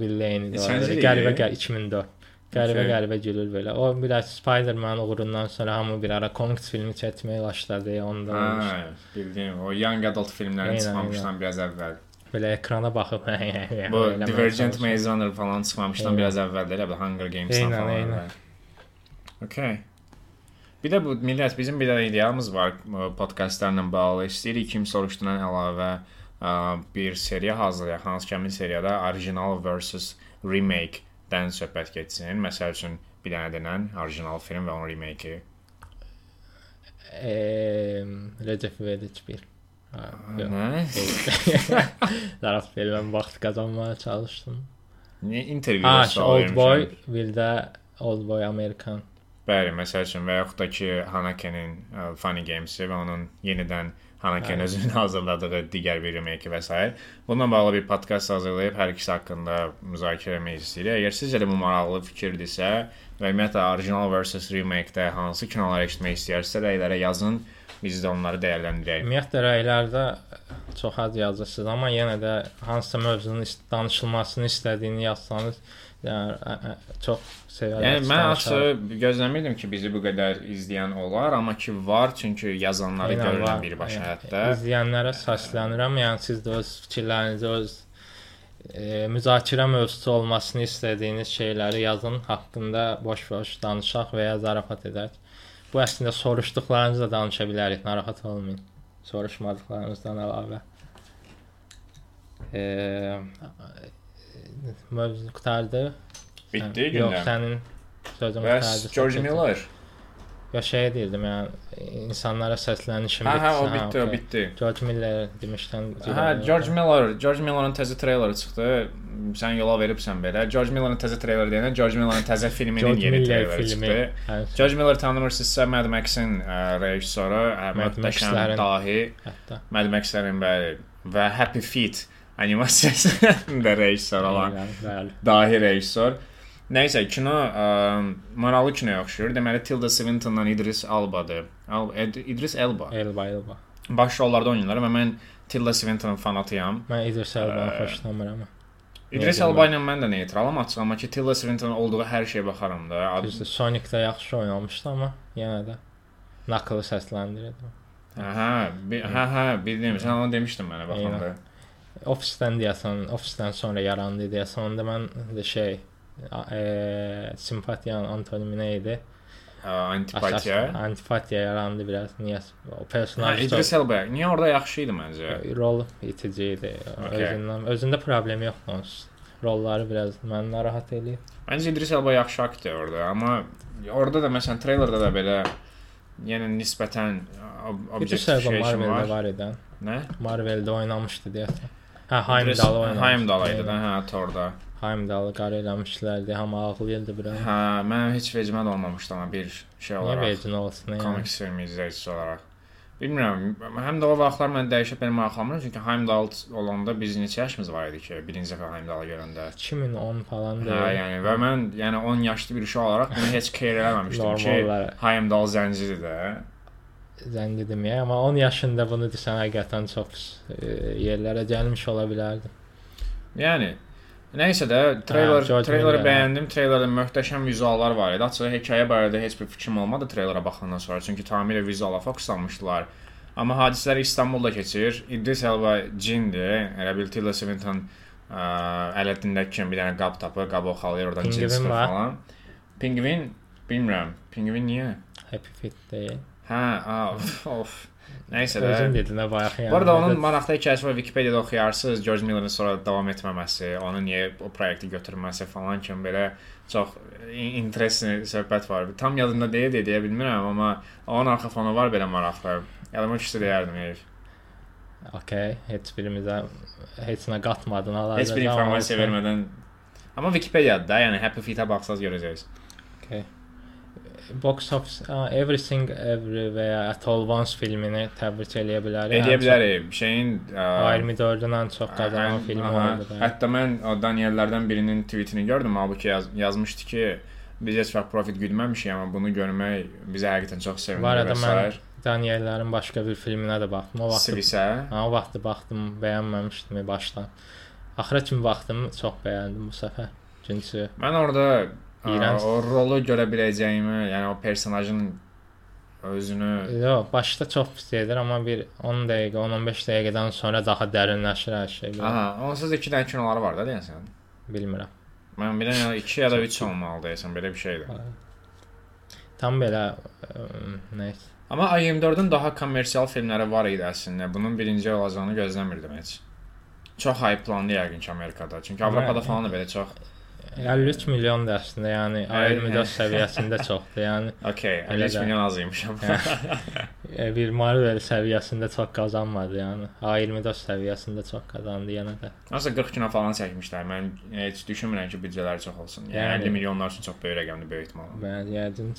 villeynidir. Qəribə qə 2004. Qəribə Okey. qəribə gülür belə. O biraz Spider-Man uğrundan sonra hamı bir ara komiks filmi çəkməyə başladı. Onda. Ha, bildim. O young adult filmlərin Aynen, çıxmamışdan biraz əvvəl. belə ekrana baxıb Bu Divergent. Maze Runner falan çıxmamışdan biraz əvvəldə elə Hunger Games-dan falan. aynen. əvvəl. Okay. Bir də bu millət bizim bir də ideyamız var bu podkastlarla bağlı. İstəyirik kim soruşduğundan əlavə ə, bir seriya hazırlayaq. Hansı ki, həmin seriyada original versus remake-dən söhbət getsin. Məsəl üçün bir dənə denən orijinal film və onun remake-i. Recep İvedik bir. Ha. Nə? Zaraf verilən vaxt qazanmağa çalışdım. Niyə intervyu Ha, Old Boy, bir də Old Boy Amerikan. Bəli, məsəl üçün və yaxud da ki, Hanakenin ə, Funny Games-i və onun yenidən Hanaken Bəli. özünün hazırladığı digər bir remake və s. Bununla bağlı bir podkast hazırlayıb hər ikisi haqqında müzakirə etmək istəyirik. Əgər sizcə də bu maraqlı fikirdirsə və ümumiyyətlə original versus remake-də hansı kinoları eşitmək istəyirsə, rəylərə yazın. Biz də onları dəyərləndirək. Ümumiyyətlə rəylərdə çox az yazırsınız, amma yenə də hansısa mövzunun danışılmasını istədiyini yazsanız, yəni ə, ə, çox sevərəm. Yəni mən açığı gözləmirdim ki, bizi bu qədər izləyən olar, amma ki var, çünki yazanları görürəm birbaşa hətta. İzləyənlərə səslənirəm. Yəni siz də öz fikirlərinizi, öz e, müzakirə mövzusu olmasını istədiyiniz şeyləri yazın, haqqında boş-boş danışaq və ya zarafat edək. Bu əslində soruşduqlarınızı da danışa bilərik, narahat olmayın. Soruşmadıqlarınızdan əlavə. E, mövzu qutardı. Bitdi Yox, gündəm. sənin sözün qutardı. George Miller Ya şey deyirdim yəni insanlara səslənişim Hə, hə, o bitdi, o okey. bitdi. George Miller demişdən. Hə, George Miller, George Miller'ın təzə treyleri çıxdı. Sən yola veribsən belə. George Miller'ın təzə treyleri deyəndə George Miller'ın təzə filminin yeni treyleri çıxdı. Hə, George Miller tanınırsınızsa Mad Max-in ə, rejissoru, Mad möhtəşəm dahi hətta. Mad Max-lərin bəli və Happy Feet animasiyasının da rejissoru olan Bəli, bəli. dahi rejissor. Nəysə, kino ə, maraqlı kinoya oxşuyur. Deməli Tilda Swintonla İdris Elba'dır. Al Ed İdris Elba. Elba, Elba. Baş rollarda oynayırlar və mən Tilda Swintonun fanatıyam. Mən İdris Elbanı Ə, xoşlamıram. İdris Niyə Elba ilə mən də neytralam açıq, amma ki Tilda Swintonun olduğu hər şeyə baxaram da. Ad- Düzdür, Sonic-də yaxşı oynamışdı amma yenə də naqlı səsləndirirdi. Hə, bi- hə, hə, bildim. Sən onu demişdin mənə baxanda. Ofisdən deyəsən, ofisdən sonra yarandı deyəsən, onda mən də şey e, simpatiyanın antonimi nə idi? Ə, Antipatiya. Əsas- Antipatiya yarandı biraz. Niyə? O Hə, personaj İdris Elba. Niyə orada yaxşı idi məncə? rol itici idi. Okey. Özündən özündə problem yoxdur onun. Rolları biraz məni narahat eləyir. Məncə İdris Elba yaxşı aktyordur, amma orada da məsələn treylerdə də belə yəni nisbətən ob İdris Elba objektification Marvel-də var. var idi. Nə? Marvel-də oynamışdı deyəsən. Hə, Heimdall oynamışdı. Heimdall idi də, hə, Thor-da. Heimdall qara eləmişlərdi, hamı ağlayırdı biraz. Hə, mən heç vecimə də olmamışdı amma bir şey Niyə olaraq. vecin olsun? Yəni? Komik film izləyicisi olaraq. Bilmirəm, həm də o vaxtlar mən dəyişib belə maraqlanmıram çünki Heimdall olanda biz neçə yaşımız var idi ki, birinci dəfə Heimdall-ı görəndə. 2010 falan Hə, yəni və mən yəni 10 yaşlı bir uşaq olaraq bunu heç care eləməmişdim ki, Heimdall zəncidir də. Zəngi deməyə, amma 10 yaşında bunu desən həqiqətən çox e, yerlərə gəlmiş ola bilərdi. Yəni nəysə də treyler Hə, treyleri bəyəndim. Treylerdə möhtəşəm vizuallar var idi. Açığı hekayə barədə heç bir fikrim olmadı treylera baxandan sonra, çünki tamamilə vizuala fokuslanmışdılar. Amma hadisələr İstanbulda keçir. İdris Elba cindir. Elə bil Tilda Swinton ə, Aladdin-dəki kimi bir dənə qab tapır, qabı oxalayır, oradan cin Pingvin çıxır var. falan. Pingvin bilmirəm. Pingvin niyə? Happy Feet deyil. Hə, of, of. Nəysə də. Özün dedin də bayaq yəni. Bu arada onun maraqlı hekayəsi var. Wikipediyada oxuyarsınız. George Millerin sonra davam etməməsi, onun niyə o proyekti götürməsi falan kimi belə çox in- interesting söhbət var. Tam yadımda deyil deyə, deyə bilmirəm, amma onun arxa fonu var belə maraqlı. Yadıma düşsə deyərdim Elif. Okay, heç birimizə heç nə qatmadın hala. Heç bir informasiya vermədən Amma Wikipediyada da, yəni Happy Feet-ə baxsaz görəcəksiniz. Okay. Box office uh, Everything Everywhere at All Once filmini təbrik eləyə bilərik. Edə bilərik. Şeyin ə, 24-dən ən çox qazanan Ən- film aha. oldu. Hətta mən o Daniellərdən birinin tweetini gördüm, halbuki yaz, yazmışdı ki, biz heç vaxt profit güdməmişik, amma bunu görmək bizə həqiqətən çox sevindir arada və mən. Daniellərin başqa bir filminə də baxdım. O vaxt Sivisə. Ha, o vaxt baxdım, bəyənməmişdim başdan. Axıra kimi baxdım, çox bəyəndim bu səfər. Çünki Mən orada İyrənc. o rolu görə biləcəyimi, yəni o personajın özünü yox, başda çox pis edir, amma bir 10 dəqiqə, 10-15 dəqiqədən sonra daha dərinləşir hər şey. Belə. Aha, onsuz 2 dənə kinoları var da deyəsən. Bilmirəm. Mən bilən 2 ya da 3 olmalı deyəsən, belə bir şeydir. Tam belə ə, nə isə. Amma A24-ün daha kommersial filmləri var idi əslində. Bunun birinci olacağını gözləmirdim heç. Çox hype-landı yəqin ki Amerikada. Çünki Avropada falan da belə çox 53 milyon da əslində, yəni Aynen. A24 səviyyəsində çoxdur. Yəni Okay, Elə 53 də. milyon az amma. e, bir Marvel səviyyəsində çox qazanmadı, yəni A24 səviyyəsində çox qazandı yenə də. Nasıl 40 kino falan çəkmişlər. Mən heç düşünmürəm ki, büdcələri çox olsun. Yəni, Yəni- 50 milyonlar üçün çox böyük rəqəmdir böyük ehtimalla. Mən yəqin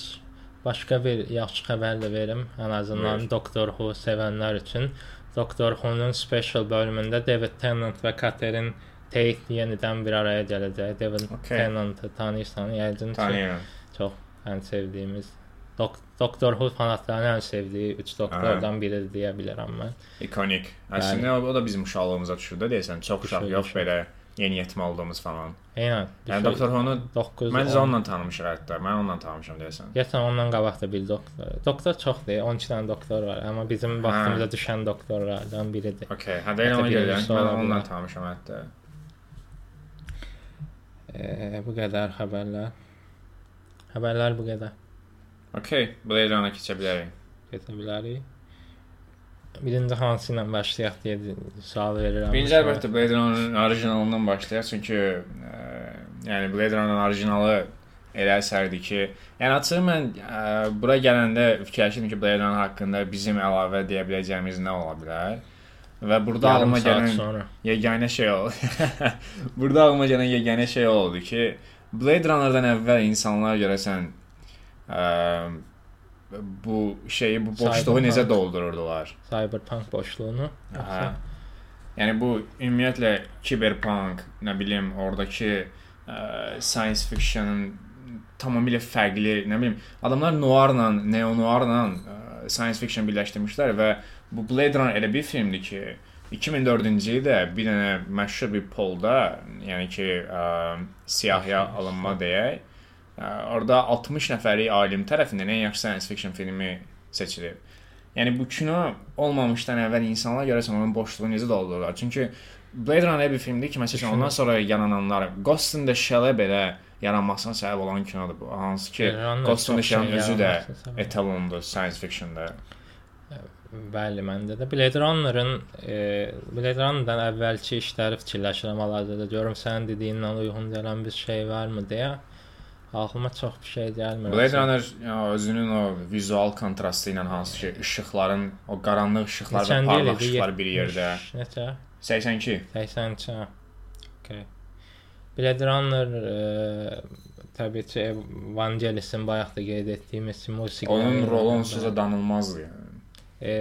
başqa bir yaxşı xəbər də verim. Ən azından Buyur. Doktor Who sevənlər üçün. Doktor Who-nun special bölümündə David Tennant və Catherine Tate yenidən bir araya gələcək. David Okay. Tennant-ı tanıyırsan, yəqin ki, Tanıyıram. çox ən sevdiyimiz Dok Doktor Who fanatlarının ən sevdiyi 3 doktordan biridir deyə bilərəm mən. İkonik. Əslində o, o da bizim uşaqlığımıza düşür də deyəsən. Çox uşaq Düşür, yox düşür. belə yeniyetmə olduğumuz falan. Eynən. Yəni Doktor Who-nu 9 Məncə onunla tanımışıq hətta. Mən onunla tanımışam deyəsən. Geçən ondan qabaq da bir doktor. Doktor çoxdur, 12 dənə doktor var, amma bizim vaxtımızda düşən doktorlardan biridir. Okay, hə deyirəm ona Hətta görə birincisi mən ola onunla bilər. tanımışam hətta. E, bu qədər xəbərlər. Xəbərlər bu qədər. Okay, Blade Runner keçə bilərik. Keçə bilərik. Birinci hansı ilə başlayaq deyə sual verirəm. Birinci əlbəttə Blade Runner-ın orijinalından başlayaq çünki ə, yəni Blade Runner-ın orijinalı elə əsərdir ki, yəni açığı mən ə, bura gələndə fikirləşirdim ki, Blade Runner haqqında bizim əlavə deyə biləcəyimiz nə ola bilər? Və burada Yarım ağlıma saat gələn sonra. yeganə şey oldu. burada ağlıma gələn yeganə şey oldu ki, Blade Runner-dan əvvəl insanlar görəsən ə, bu şeyi, bu boşluğu Cyberpunk. necə doldururdular? Cyberpunk boşluğunu. Hə. Yəni bu ümumiyyətlə kiberpunk, nə bilim, oradakı ə, science fiction tamamilə fərqli, nə bilim, adamlar noirla, neo-noirla ə, science fiction birləşdirmişlər və bu Blade Runner elə bir filmdir ki, 2004-cü ildə bir dənə məşhur bir polda, yəni ki, ə, siyahıya alınma deyək, ə, orada 60 nəfərlik alim tərəfindən ən yaxşı science fiction filmi seçilib. Yəni bu kino olmamışdan əvvəl insanlar görəsən onun boşluğunu necə doldururlar? Çünki Blade Runner bir filmdir ki, məsələn, ondan sonra yarananlar Ghost in the Shell-ə belə yaranmasına səbəb olan kinodur bu. Hansı ki, Runner Ghost in the Shell-in özü də etalondur science fiction-da. Bəli, məndə də Blade Runner-ın e, Blade Runner-dan əvvəlki işləri fikirləşirəm hal-hazırda da görüm sənin dediyinlə uyğun gələn bir şey varmı deyə. Ağlıma çox bir şey gəlmir. Blade Runner ya, özünün o vizual kontrastı ilə hansı ki, işıqların, o qaranlıq işıqlar və parlaq işıqlar bir yerdə. 70 Neçə? 82. 82. ha. Okay. Blade Runner e, təbii ki, Vangelis'in bayaq da qeyd etdiyimiz musiqi. Onun rolu onsuz da danılmazdı yəni. E,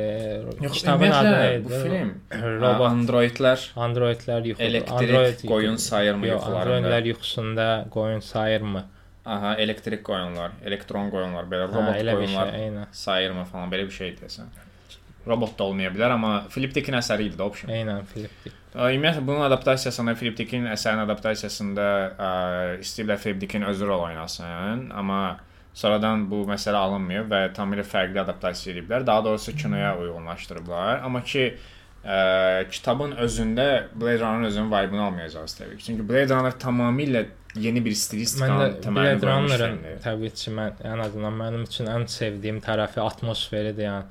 Yox, kitabın adı nə idi? bu film Robot androidlər Androidlər yuxu. elektrik Android qoyun sayırmı Yox, yuxularında? Androidlər yuxusunda qoyun sayırmı? Aha, elektrik qoyunlar, elektron qoyunlar, belə Ha, robot bir qoyunlar şey, eynən. sayırmı falan belə bir şey desən. Robot da olmaya bilər, amma Philip Dickin əsəri idi də option. Eynən Philip Dick. Ümumiyyətlə bunun adaptasiyasında Philip Dickin əsərinin adaptasiyasında istəyiblər Philip Dickin özü rol oynasın, amma sonradan bu məsələ alınmayıb və tamamilə fərqli adaptasiya ediblər. Daha doğrusu kinoya uyğunlaşdırıblar. Amma ki ə, kitabın özündə Blade Runner özünün vibe-ını almayacağız təbii ki. Çünki Blade Runner tamamilə yeni bir stilistikanın təməlini Blade qoymuş Runner-ın filmdir. təbii ki, mən ən azından mənim üçün ən sevdiyim tərəfi atmosferidir, yəni.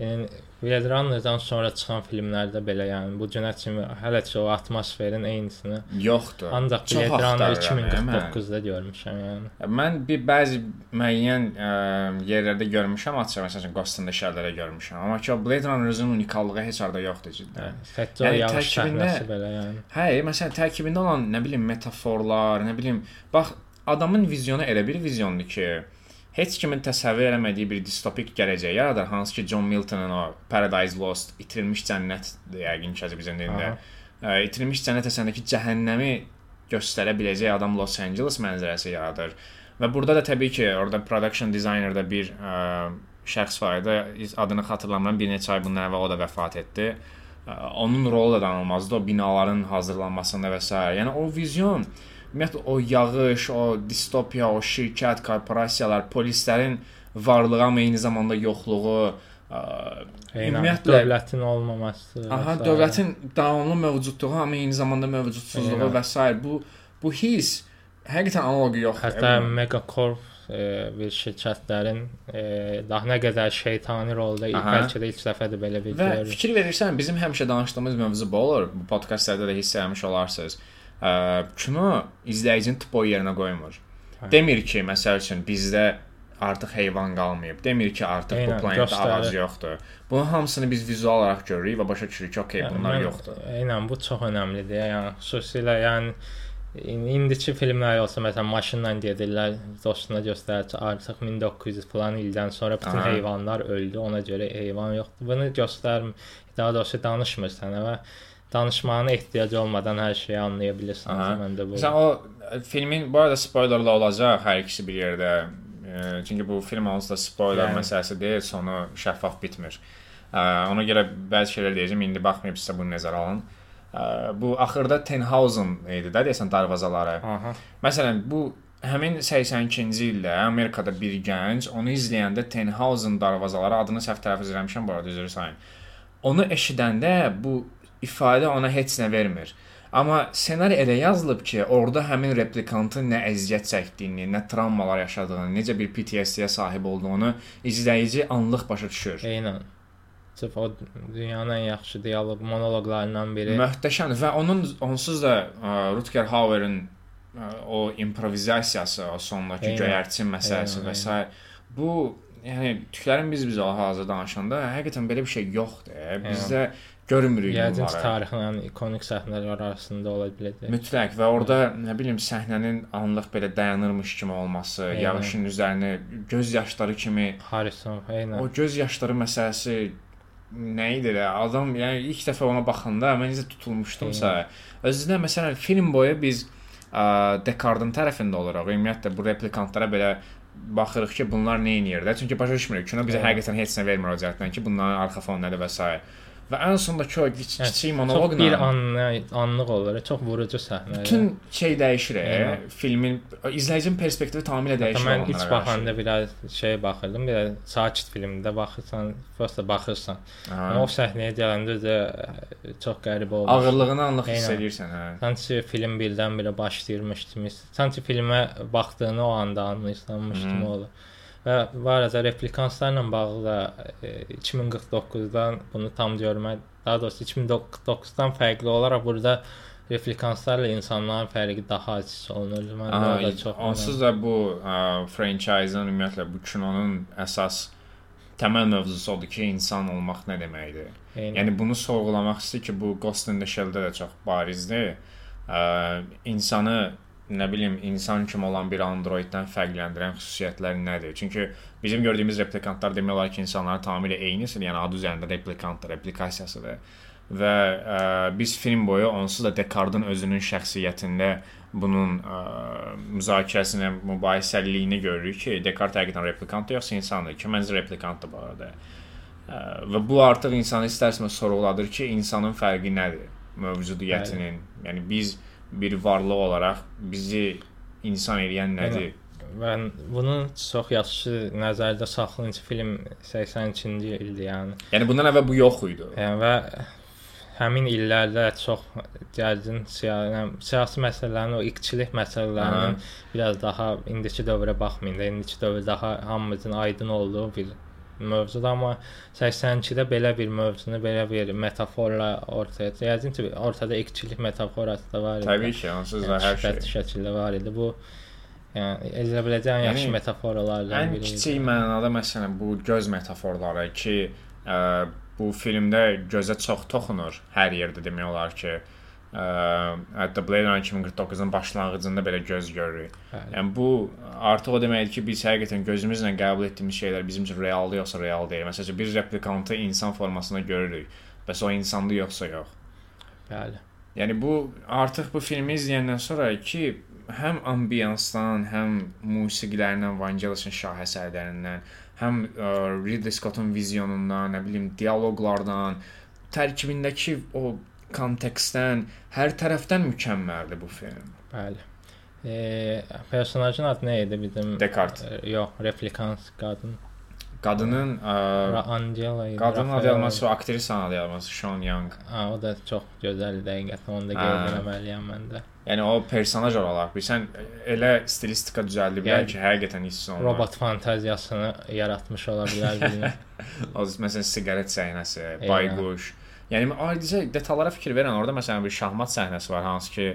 Yəni Blade Runner-dan sonra çıxan filmlərdə belə, yəni bu günə kimi hələ ki o atmosferin eynisini Yoxdur. ancaq Blade Runner axtarıram, yəni. 2049-da görmüşəm, yəni. Mən bir bəzi müəyyən ə, yerlərdə görmüşəm, açıq məsələn Ghost in the Shell-lərdə görmüşəm. Amma ki o Blade Runner-ın unikallığı heç harda yoxdur cidden. Hətta Yəni yağış səhnəsi belə, yəni. Hə, məsələn tərkibində olan nə bilim metaforlar, nə bilim, bax adamın vizyonu elə bir vizyondur ki, heç kimin təsəvvür eləmədiyi bir distopik gələcək yaradır, hansı ki John Milton'ın o Paradise Lost, itirilmiş cənnət yəqin ki bizin dilində. Ə, itirilmiş cənnət əsərindəki cəhənnəmi göstərə biləcək adam Los Angeles mənzərəsi yaradır. Və burada da təbii ki, orada production designer-da bir ə, şəxs var idi. Adını xatırlamıram. Bir neçə ay bundan əvvəl o da vəfat etdi. Ə, Onun rolu da danılmazdı o binaların hazırlanmasında və s. Yəni o vizyon ümumiyyətlə o yağış, o distopiya, o şirkət, korporasiyalar, polislərin varlığı amma eyni zamanda yoxluğu, ə, Eynən, Ümumiyyətlə- dövlətin olmaması. və Aha, sairə. dövlətin davamlı mövcudluğu amma eyni zamanda mövcudsuzluğu Eynən. və s. bu bu his həqiqətən analoqu yoxdur. Hətta Megacorp e, bir şirkətlərin e, daha nə qədər şeytani rolda bəlkə də ilk dəfədir belə bir və görürük. fikir verirsən bizim həmişə danışdığımız mövzu bu olur. Bu podkastlarda da hiss etmiş olarsınız. Ə, kino izləyicinin tipo yerinə qoymur. Hə. Demir ki, məsəl üçün bizdə artıq heyvan qalmayıb. Demir ki, artıq bu Eynən, planetdə göstərir. ağac yoxdur. Bunun hamısını biz vizual olaraq görürük və başa düşürük ki, okey, Yəni bunlar mən- yoxdur. Eynən bu çox əhəmilidir. Yəni xüsusilə yəni in- indiki filmlər olsa məsələn maşınla gedirlər, dostuna göstərir ki, artıq 1900 falan ildən sonra bütün Aha. heyvanlar öldü, ona görə heyvan yoxdur. Bunu göstərmir. Daha doğrusu danışmır sənə və danışmağına ehtiyac olmadan hər şeyi anlaya bilirsən. Aha. Məndə bu. Məsələn o e, filmin bu arada spoilerlı olacaq hər ikisi bir yerdə. E, çünki bu film onsuz da spoiler Yəni. məsələsi deyil, sonu şəffaf bitmir. E, ona görə bəzi şeylər deyəcəm, indi baxmayıbsınızsa bunu nəzərə alın. E, bu axırda Tenhausen idi də deyəsən darvazaları. Aha. Məsələn, bu həmin 82-ci ildə Amerikada bir gənc onu izləyəndə Tenhausen darvazaları adını səhv tələffüz etmişəm bu arada üzr istəyirəm. Onu eşidəndə bu ifadə ona heç nə vermir. Amma ssenari elə yazılıb ki, orada həmin replikantın nə əziyyət çəkdiyini, nə travmalar yaşadığını, necə bir PTSD-yə sahib olduğunu izləyici anlıq başa düşür. Eynən. Sırf o dünyanın ən yaxşı dialoq monoloqlarından biri. Möhtəşəm və onun onsuz da ə, Rutger Hauer'in o improvizasiyası, o sondakı göyərçin məsələsi Eynən, və s. bu yəni tüklərin biz bizə hazırda danışanda həqiqətən belə bir şey yoxdur. e. Bizdə görmürük Yəqin bunları. tarixin ikonik səhnələr arasında ola biləcək. Mütləq və orada nə bilim səhnənin anlıq belə dayanırmış kimi olması, Eynən. yağışın üzərinə göz yaşları kimi Harrison, eynən. o göz yaşları məsələsi nə idi də? Adam yəni ilk dəfə ona baxanda mən necə tutulmuşdumsa, özünə məsələn film boyu biz ə, Descartes-ın tərəfində oluruq. Ümumiyyətlə bu replikantlara belə baxırıq ki, bunlar nə edir də? Çünki başa düşmürük. Kino bizə həqiqətən heç nə vermir o cəhətdən ki, bunların arxa fonu nədir və s. Və ən sondakı o kiç- Hə, kiçik monoloqla bir anlı, anlıq olur, çox vurucu səhnə. bütün şey dəyişir. e. Filmin izləyicinin perspektivi tamamilə dəyişir. Mən ilk baxanda biraz şey baxırdım, biraz sakit filmdə baxırsan, prosta baxırsan. Amma o səhnəyə gələndə də çox qəribə olmuş. Ağırlığını anlıq hiss edirsən, hə. Sanki film birdən-birə başlayırmış kimi. Sanki filmə baxdığını o anda anlayırsanmış kimi Mhm. olur. Və var ya replikanslarla bağlı da e, 2049-dan bunu tam görmək, daha doğrusu 2049-dan fərqli olaraq burada replikanslarla insanların fərqi daha açıq olunur. Mən Aha, orada çox onsuz da bu ə, franchise-ın ümumiyyətlə bu kinonun əsas təməl mövzusu odur ki, insan olmaq nə deməkdir. Eynən. Yəni bunu sorğulamaq istəyir ki, bu Ghost in the Shell-də də çox barizdir. Ə, insanı nə bilim, insan kimi olan bir androiddən fərqləndirən xüsusiyyətlər nədir? Çünki bizim gördüyümüz replikantlar demək olar ki, insanların tamamilə eynidir. Yəni adı üzərində replikantdır, replikasiyasıdır. Və ə, biz film boyu onsuz da Descartes-ın özünün şəxsiyyətində bunun ə, müzakirəsini, mübahisəliyini görürük ki, Descartes həqiqətən replikantdır yoxsa insandır? Ki, məncə replikantdır bu arada. Ə, və bu artıq insanı istərsəmə sorğuladır ki, insanın fərqi nədir mövcudiyyətinin? Yəni biz bir varlıq olaraq bizi insan edən nədir? Mən bunu çox yaxşı nəzərdə saxlayınca film 82-ci ildir, yəni. Yəni bundan əvvəl bu yox idi. Yəni və həmin illərdə çox gərgin siyasi, siyasi məsələlərin, o iqçilik məsələlərinin biraz daha indiki dövrə baxmayın da, indiki dövr daha hamımızın aydın olduğu bir mövzudur, amma 82-də belə bir mövzunu, belə bir metaforla ortaya yəqin ki, ortada iqçilik metaforası da var idi. Təbii ki, onsuz da Yəni, hər şey. şəkildə var idi. Bu yəni edilə biləcək ən yaxşı Yəni, metaforalardan Ən biri. idi. kiçik mənada məsələn bu göz metaforları ki, ə, bu filmdə gözə çox toxunur hər yerdə demək olar ki, ə, hətta Blade Runner 2049-un başlanğıcında belə göz görürük. Bəli. Yəni bu artıq o deməkdir ki, biz həqiqətən gözümüzlə qəbul etdiyimiz şeylər bizim üçün realdır yoxsa real deyil. Məsələn, bir replikantı insan formasında görürük. Bəs o insandır yoxsa yox? Bəli. Yəni bu artıq bu filmi izləyəndən sonra ki, həm ambiyansdan, həm musiqilərindən, Vangelis'in şahəsərlərindən, həm ə, Ridley Scott'un vizyonundan, nə bilim, dialoqlardan, tərkibindəki o kontekstdən, hər tərəfdən mükəmməldir bu film. Bəli. E, personajın adı nə idi bizim? Descartes. E, yox, replikans qadın. Qadının ə, Ra Angela idi. qadının adı Rafael- yazması, aktrisanın adı yazması Sean Young. Ha, o da çox gözəl dəqiqətən onu da Ha. qeyd etməliyəm mən də. Yəni o personaj olaraq bilsən elə stilistika düzəldiblər Yəni, ki, həqiqətən hiss olunur. Robot fantaziyasını yaratmış ola bilər bilmirəm. O məsələn siqaret səhnəsi, Eynən. bayquş. Yəni ayrıca detallara fikir verən orada məsələn bir şahmat səhnəsi var hansı ki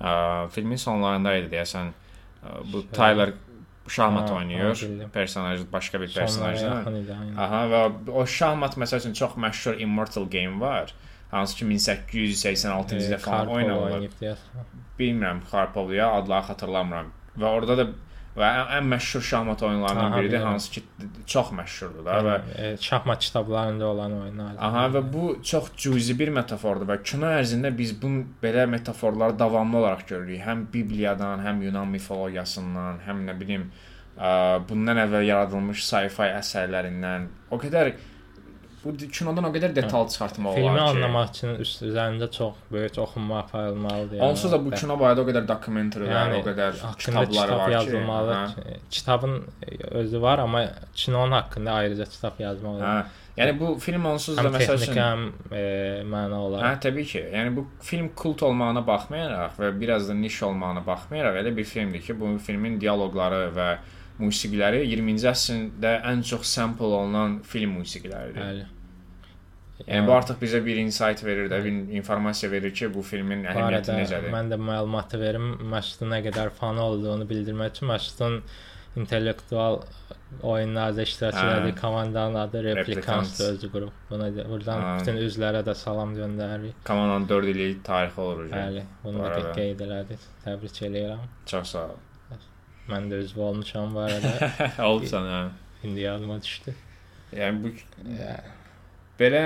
ə, filmin sonlarında idi deyəsən ə, bu Tyler şahmat Ha, oynayır. Personaj başqa bir aynen. Aha və o şahmat məsəl üçün çox məşhur Immortal Game var. Hansı ki 1886-cı ildə falan oynanılıb. Bilmirəm Karpov ya adları xatırlamıram. Və orada da və ən, məşhur şahmat oyunlarından Aha, biridir bilirəm. hansı ki çox məşhurdur da və E, şahmat kitablarında olan oyunlar. Aha və bu çox cüzi bir metafordur və kino ərzində biz bu belə metaforları davamlı olaraq görürük. Həm Bibliyadan, həm Yunan mifologiyasından, həm nə bilim, ə, bundan əvvəl yaradılmış sci-fi əsərlərindən. O qədər bu kinodan o qədər detal çıxartmaq Filmi olar ki. anlamaq üçün üst üzərində çox böyük oxunma aparılmalıdır. yəni. Onsuz da bu kino barədə o qədər dokumentarlar, Yəni, o qədər kitablar kitab var ki, yazılmalı. hə. Kitabın özü var, amma kinonun haqqında ayrıca kitab yazmalıdır. Hə. Yəni bu film onsuz da məsəl üçün həm e, məna Hə, olaraq. təbii ki. Yəni bu film kult olmağına baxmayaraq və biraz da niş olmağına baxmayaraq elə bir filmdir ki, bu filmin dialoqları və musiqiləri 20-ci əsrdə ən çox sample olunan film musiqiləridir. Bəli. Yəni bu artıq bizə bir insight verir də, bir informasiya verir ki, bu filmin əhəmiyyəti necədir. Mən də məlumatı verim, Məsudun nə qədər fanı olduğunu bildirmək üçün Məsudun intellektual oyunlarda iştirak elədiyi komandanın adı Replicants özü qrup. Buna buradan ha. bütün üzvlərə də salam göndəririk. Komandanın 4 illik tarixi olur. Bəli, bunu da qeyd elədik. Təbrik eləyirəm. Çox sağ ol. Mən də üzv olmuşam bu arada. Olsan hə. İndi yadıma düşdü. Yəni bu yeah belə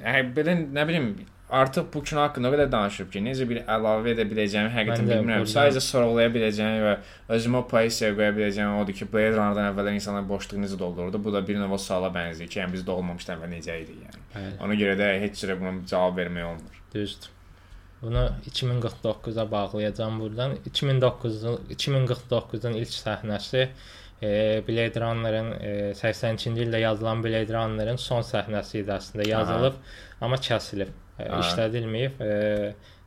yəni belə nə bilim artıq bu kino haqqında o qədər danışıb ki, necə bir əlavə edə biləcəyimi həqiqətən bilmirəm. Sadəcə sorğulaya biləcəyim və özümə pozisiya qoya biləcəyim odur ki, Blade Runner-dan əvvəllər insanlar boşluğu necə doldururdu. Bu da bir növ o suala bənzəyir ki, yəni biz doğulmamışdan əvvəl necə idi yəni. Bəli. Ona görə də heç cürə buna cavab vermək olmur. Düzdür. Bunu 2049-a bağlayacağam burdan. 2009 2049-un ilk səhnəsi Blade Runner-ın 82-ci ildə yazılan Blade Runner-ın son səhnəsi idi əslində yazılıb, Aha. amma kəsilib, Aha. işlədilməyib.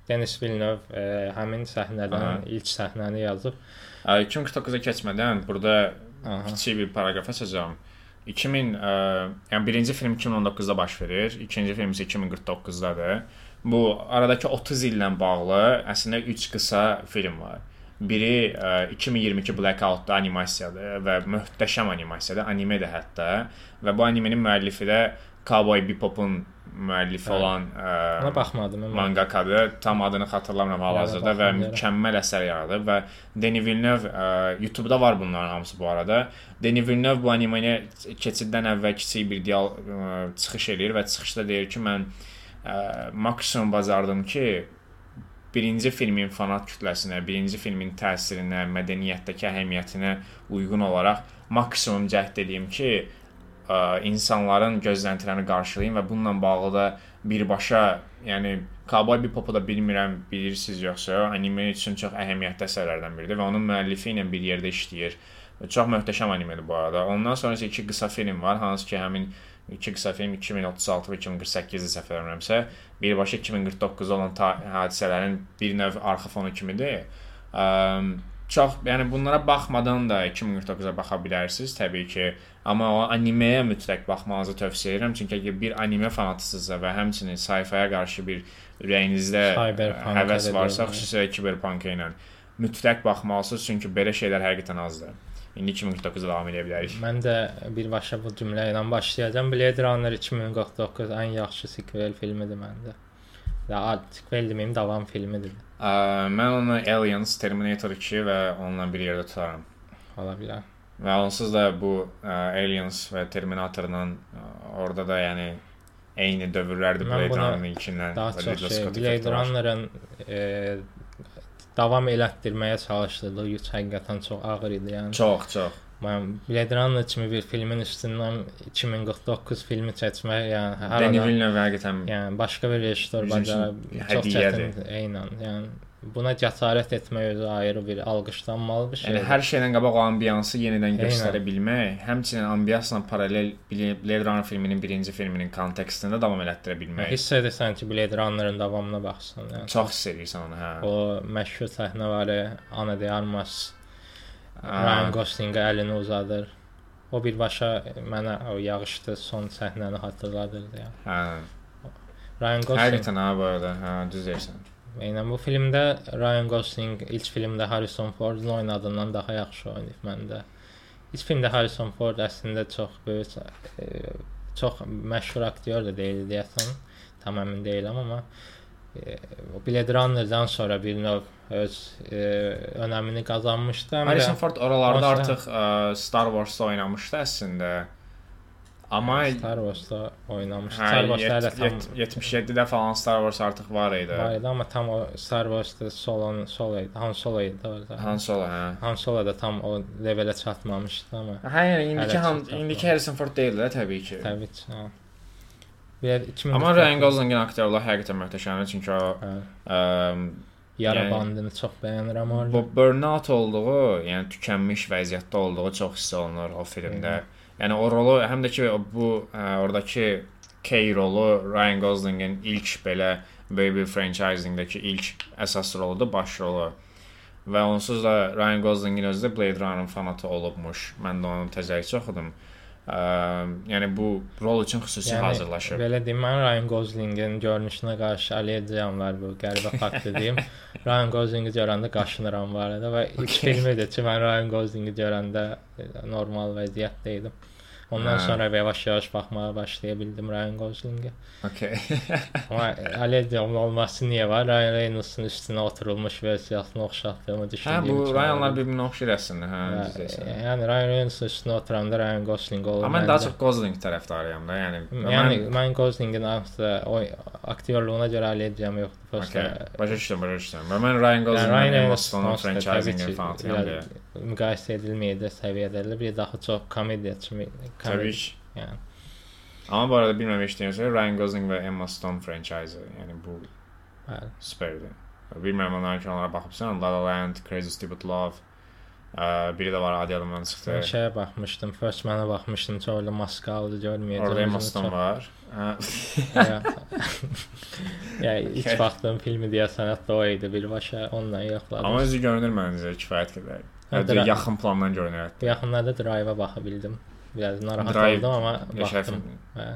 Denis Villeneuve həmin səhnədən Aha. ilk səhnəni yazıb. 2049-a keçmədən burada Aha. kiçik bir paraqraf açacağam. 2000 ə, yəni birinci film 2019-da baş verir, ikinci film isə 2049-dadır. Bu aradakı 30 illə bağlı əslində 3 qısa film var. Biri ə, e, 2022 Blackout-da animasiyadır və möhtəşəm animasiyadır, animedir hətta və bu animenin müəllifi də Cowboy Bebop'un müəllifi hə. olan ə, e, ona baxmadım. Mangakadır. Tam adını xatırlamıram hal-hazırda və mükəmməl əsər yaradıb və Denis Villeneuve ə, e, YouTube-da var bunların hamısı bu arada. Denis Villeneuve bu animeni keçiddən əvvəl kiçik bir dial ə, çıxış eləyir və çıxışda deyir ki, mən ə, maksimum bacardım ki, birinci filmin fanat kütləsinə, birinci filmin təsirinə, mədəniyyətdəki əhəmiyyətinə uyğun olaraq maksimum cəhd edeyim ki, ə, insanların gözləntilərini qarşılayım və bununla bağlı da birbaşa, yəni Cowboy Bebop-u da bilmirəm, bilirsiniz yoxsa, anime üçün çox əhəmiyyətli əsərlərdən biridir və onun müəllifi ilə bir yerdə işləyir. Çox möhtəşəm animedir bu arada. Ondan sonra isə iki qısa film var, hansı ki, həmin iki qısa film 2036 və 2048-də səhv eləmirəmsə, birbaşa 2049 olan hadisələrin bir növ arxa fonu kimidir. Çox, yəni bunlara baxmadan da 2049-a baxa bilərsiniz təbii ki, amma o animeyə mütləq baxmanızı tövsiyə edirəm, çünki əgər bir anime fanatısınızsa və həmçinin sci-fiyə qarşı bir ürəyinizdə həvəs varsa, xüsusilə Cyberpunk ilə mütləq baxmalısınız, çünki belə şeylər həqiqətən azdır. İndi 2049-da davam edə bilərik. Mən də birbaşa bu cümlə ilə başlayacağam. Blade Runner 2049 ən yaxşı sequel filmidir məndə. Ya sequel deməyim, davam filmidir. Ə, mən onu Aliens, Terminator 2 və onunla bir yerdə tutaram. Ola bilər. Və onsuz da bu ə, Aliens və Terminatorla orada da yəni eyni dövrlərdir Blade Runner-ın ilkindən. Daha çox şey, Blade Runner-ın e, davam elətdirməyə çalışdığı yük həqiqətən çox ağır idi, yəni. Çox, çox. Mən Blade Runner kimi bir filmin üstündən 2049 filmi çəkmək, yəni hər Denis Villeneuve həqiqətən yəni başqa bir rejissor bacara çox çətin, eynən, yəni buna cəsarət etmək özü ayrı bir alqışlanmalı bir şeydir. Yəni hər şeydən qabaq o ambiyansı yenidən göstərə bilmək, həmçinin ambiyansla paralel Blade Runner filminin birinci filminin kontekstində davam elətdirə bilmək. Hiss edirsən ki, Blade Runner-ın davamına baxsan, yəni. Çox hiss edirsən onu, hə. O məşhur səhnə var, Ana de Armas Ryan Gosling əlini uzadır. O birbaşa mənə o yağışlı son səhnəni xatırladırdı ya. Hə. Ryan Gosling. Həqiqətən ha bu arada, hə, düz deyirsən. Eynən bu filmdə Ryan Gosling ilk filmdə Harrison Fordun oynadığından daha yaxşı oynayıb məndə. İlk filmdə Harrison Ford əslində çox böyük e, çox məşhur aktyor da deyil deyəsən. Tam əmin deyiləm amma e, Blade Runner-dan sonra bir növ öz e, önəmini qazanmışdı. Harrison Ford oralarda artıq ə, Star Wars-da oynamışdı əslində. Amma Star Wars-da oynamış. Hə, Star Wars-da hələ tam 77-də falan Star Wars artıq var idi. Var idi, amma tam o Star Wars-da Solo Solo idi. Han Solo idi orada. Han Solo, hə. Han Solo da tam o levelə çatmamışdı amma. Hə, yəni indiki Han indiki Harrison Ford deyil də təbii ki. Təbii ki, hə. Bir 2000 Amma Ryan Goslingin aktyorluğu həqiqətən möhtəşəmdir, çünki o hə. ə, yara yəni, bandını çox bəyənirəm orada. Bu burnout olduğu, yəni tükənmiş vəziyyətdə olduğu çox hiss olunur o filmdə. Hı. Yəni o rolu həm də ki bu ə, oradakı K rolu Ryan Goslingin ilk belə böyük bir franchisingdəki ilk əsas roludur, baş rolu. Və onsuz da Ryan Goslingin özü də Blade Runner fanatı olubmuş. Mən də onun təzəlikçi oxudum. Yəni bu rol üçün xüsusi yəni, hazırlaşıb. Belə deyim, mən Ryan Goslingin görünüşünə qarşı allergiyam var bu qəribə fakt deyim. Ryan Goslingi görəndə qaşınıram var idi və ilk filmidir ki, mən Ryan Goslingi görəndə normal vəziyyətdə idim. Ondan hə. sonra yavaş-yavaş baxmağa başlaya bildim Ryan Goslingə. Okay. Amma allergiyam olması niyə var? Ryan Reynolds-un üstünə oturulmuş versiyasına oxşatdığımı düşündüyüm. Hə, bu Ryanlar bir-birinə oxşayır əslində, hə, düzəsən. Yəni Ryan Reynolds-un üstünə oturanda Ryan Gosling olur. Amma mən daha çox Gosling tərəfdarıyam da, yəni. Yəni mən, mən Goslingin aslında o aktyorluğuna görə allergiyam yoxdur. Prosta. Okay. Başa düşdüm, başa düşdüm. Və mən Ryan Gosling-in Emma Stone franchising-in fanatıyam. Müqayisə edilməyəcək səviyyədədir. Bir daha çox komediya kimi. Təbii ki. Yəni Amma bu arada bilməm eşitdiyinizsə Ryan Gosling və Emma Stone franchise, yəni bu bəli, superdir. Bilmirəm onların ki, onlara baxıbsan, La La Land, Crazy Stupid Love, ə, biri də var adi adamdan çıxdı. Mən şeyə baxmışdım, First Man-a baxmışdım, çox orada maskalı görməyəcəm. Orada Emma Stone var. ya ilk baxdığım filmi deyəsən hətta o idi birbaşa onunla yoxladım. Amma özü görünür məncə kifayət qədər. Hətta yaxın plandan görünür hətta. Yaxınlarda Drive-a baxa bildim. Biraz narahat Drive oldum amma baxdım. Hə.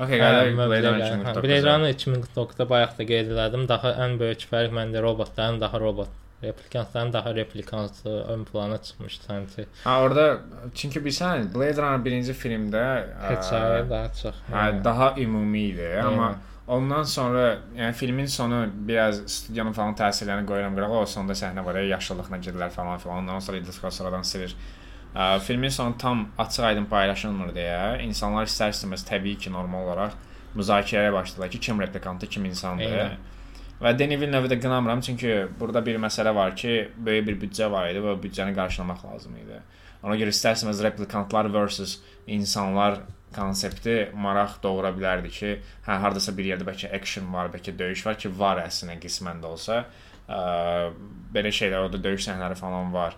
Okay, 2049. Blade Runner 2049-da bayaq da qeyd elədim. Daha ən böyük fərq məndə robotların daha robot replikantların daha replikantı ön plana çıxmışdı sanki. Ha orada çünki bilirsən Blade Runner birinci filmdə hekayə daha çox. Hə, daha ümumi idi, amma Ondan sonra yəni filmin sonu biraz studiyanın falan təsirlərini qoyuram qırağa. O sonda səhnə var ya, yaşlılıqla gedirlər falan filan. Ondan sonra Idris Kasaradan silir filmin sonu tam açıq-aydın paylaşılmır deyə insanlar istər-istəməz təbii ki, normal olaraq müzakirəyə başladılar ki, kim replikantı, kim insandır. Eyni. Və Denis Villeneuve-də qınamıram, çünki burada bir məsələ var ki, böyük bir büdcə var idi və büdcəni qarşılamaq lazım idi. Ona görə istər-istəməz replikantlar versus insanlar konsepti maraq doğura bilərdi ki, hə hardasa bir yerdə bəlkə action var, bəlkə döyüş var ki, var əslində qismən də olsa. Ə, belə şeylər, orada döyüş səhnələri falan var.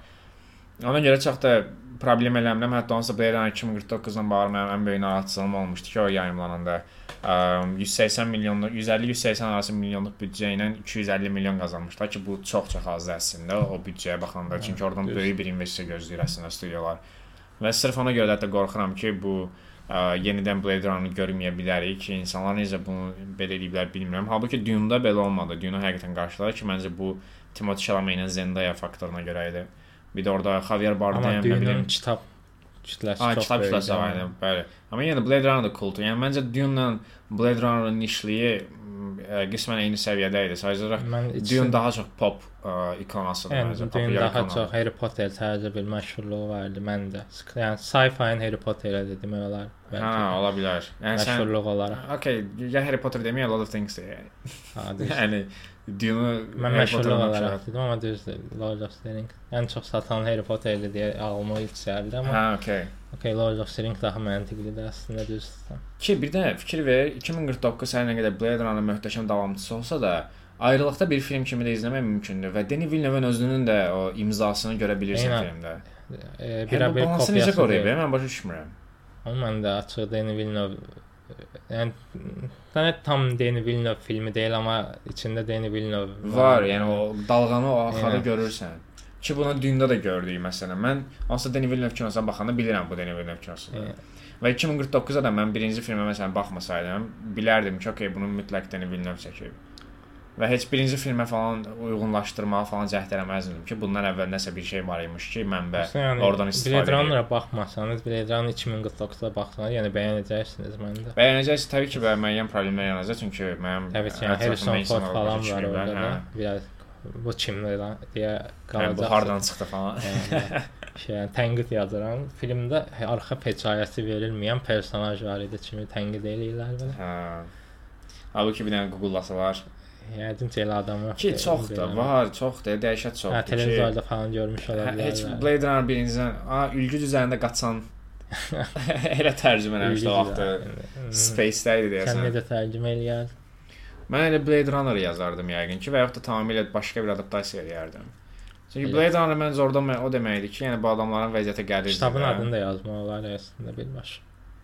Ona görə çox da problem eləmirəm. Hətta onsuz Blade Runner 2049-la bağlı mənim ən böyük narahatçılığım olmuşdu ki, o yayımlananda 180 milyonluq, 150-180 arası milyonluq büdcə ilə 250 milyon qazanmışlar ki, bu çox-çox azdır əslində o büdcəyə baxanda. Çünki oradan böyük bir investisiya gözləyir əslində studiyalar. Və sırf ona görə də qorxuram ki, bu ə, yenidən Blade Runner görməyə bilərik ki, insanlar necə bunu belə ediblər bilmirəm. Halbuki Dune-da belə olmadı. Dune-u həqiqətən qarşıladı ki, məncə bu Timothée Chalamet ilə Zendaya faktoruna görə idi. Bir də orada Javier Bardem, nə bilim, kitab kütləsi Ay, kitab kütləsi var idi, bəli. Amma yenə də Blade Runner da kultu. Yəni məncə Dune-la Blade Runner-ın nişliyi ə, qismən eyni səviyyədə idi. Sadəcə olaraq Dune daha çox pop ə, ikonasıdır. Yəni, məncə, Dune daha ikona. çox Harry Potter tərzə bir məşhurluğu vardı məndə. Yəni sci-fi-ın Harry Potter-ə demək olar. Bəlkə. Hə, ola bilər. Yəni məşhurluq sən, olaraq. Okay, ya Harry Potter deməyə a lot of things yəni. Ha, yəni Dune mən məşhurluq olaraq amma düzdür. Lord of the Rings ən çox satan Harry Potter-dir deyə ağlıma ilk gəldi, amma Hə, okay. Okay, Lord of the Rings daha məntiqlidir əslində düzdür. Ki, bir də fikir ver, 2049 hər nə qədər Blade Runner möhtəşəm davamçısı olsa da, ayrılıqda bir film kimi də izləmək mümkündür və Denis Villeneuve özünün də o imzasını görə bilirsən Eynə. filmdə. E, bir-bir kopyası necə qoruyub? Mən başa düşmürəm. Amma mən də açıq Denis Villeneuve yəni Sənət tam Denis Villeneuve filmi deyil, amma içində Denis Villeneuve var. var yəni o dalğanı o axarı yəni. görürsən. Ki bunu dünyada da gördük məsələn. Mən hansısa Denis Villeneuve kinosuna baxanda bilirəm bu Denis Villeneuve kinosudur. Yəni. Və 2049-da da mən birinci filmə məsələn baxmasaydım, bilərdim ki, okey, bunu mütləq Denis Villeneuve çəkib və heç birinci filmə falan uyğunlaşdırmağa falan cəhd eləməzdim ki, bundan əvvəl nəsə bir şey var imiş ki, mənbə yəni, oradan istifadə Blade Runner-a baxmasanız, Blade Runner 2049-da baxsanız, yəni bəyənəcəksiniz məndə. Bəyənəcəksiniz təbii ki, və müəyyən problemlər yaranacaq, çünki mənim Təbii ki, yəni, Harrison Ford falan var orada da. Biraz bu kimdir lan deyə qalacaq. Bu hardan çıxdı falan. yəni, şey, yəni, tənqid yazıram. Filmdə arxa hekayəsi verilməyən personaj var idi kimi tənqid eləyirlər belə. Hə. Halbuki bir dənə Google-lası var. Yəqin ki, elə adam yoxdur. Ki çoxdur, var, çoxdur, dəhşət çoxdur. Hə, televizorda falan görmüş ola bilər. Heç Blade Runner birincidən, a, ülgüc üzərində qaçan elə tərcümə eləmişdi o vaxtı. Space-də idi deyəsən. Sən necə tərcümə eləyərdin? Mən elə Blade Runner yazardım yəqin ki, və yaxud da tamamilə başqa bir adaptasiya eləyərdim. Çünki Blade Runner məncə orada o deməkdir ki, yəni bu adamların vəziyyətə gəlir. Kitabın adını da yazmaq olar əslində birbaşa.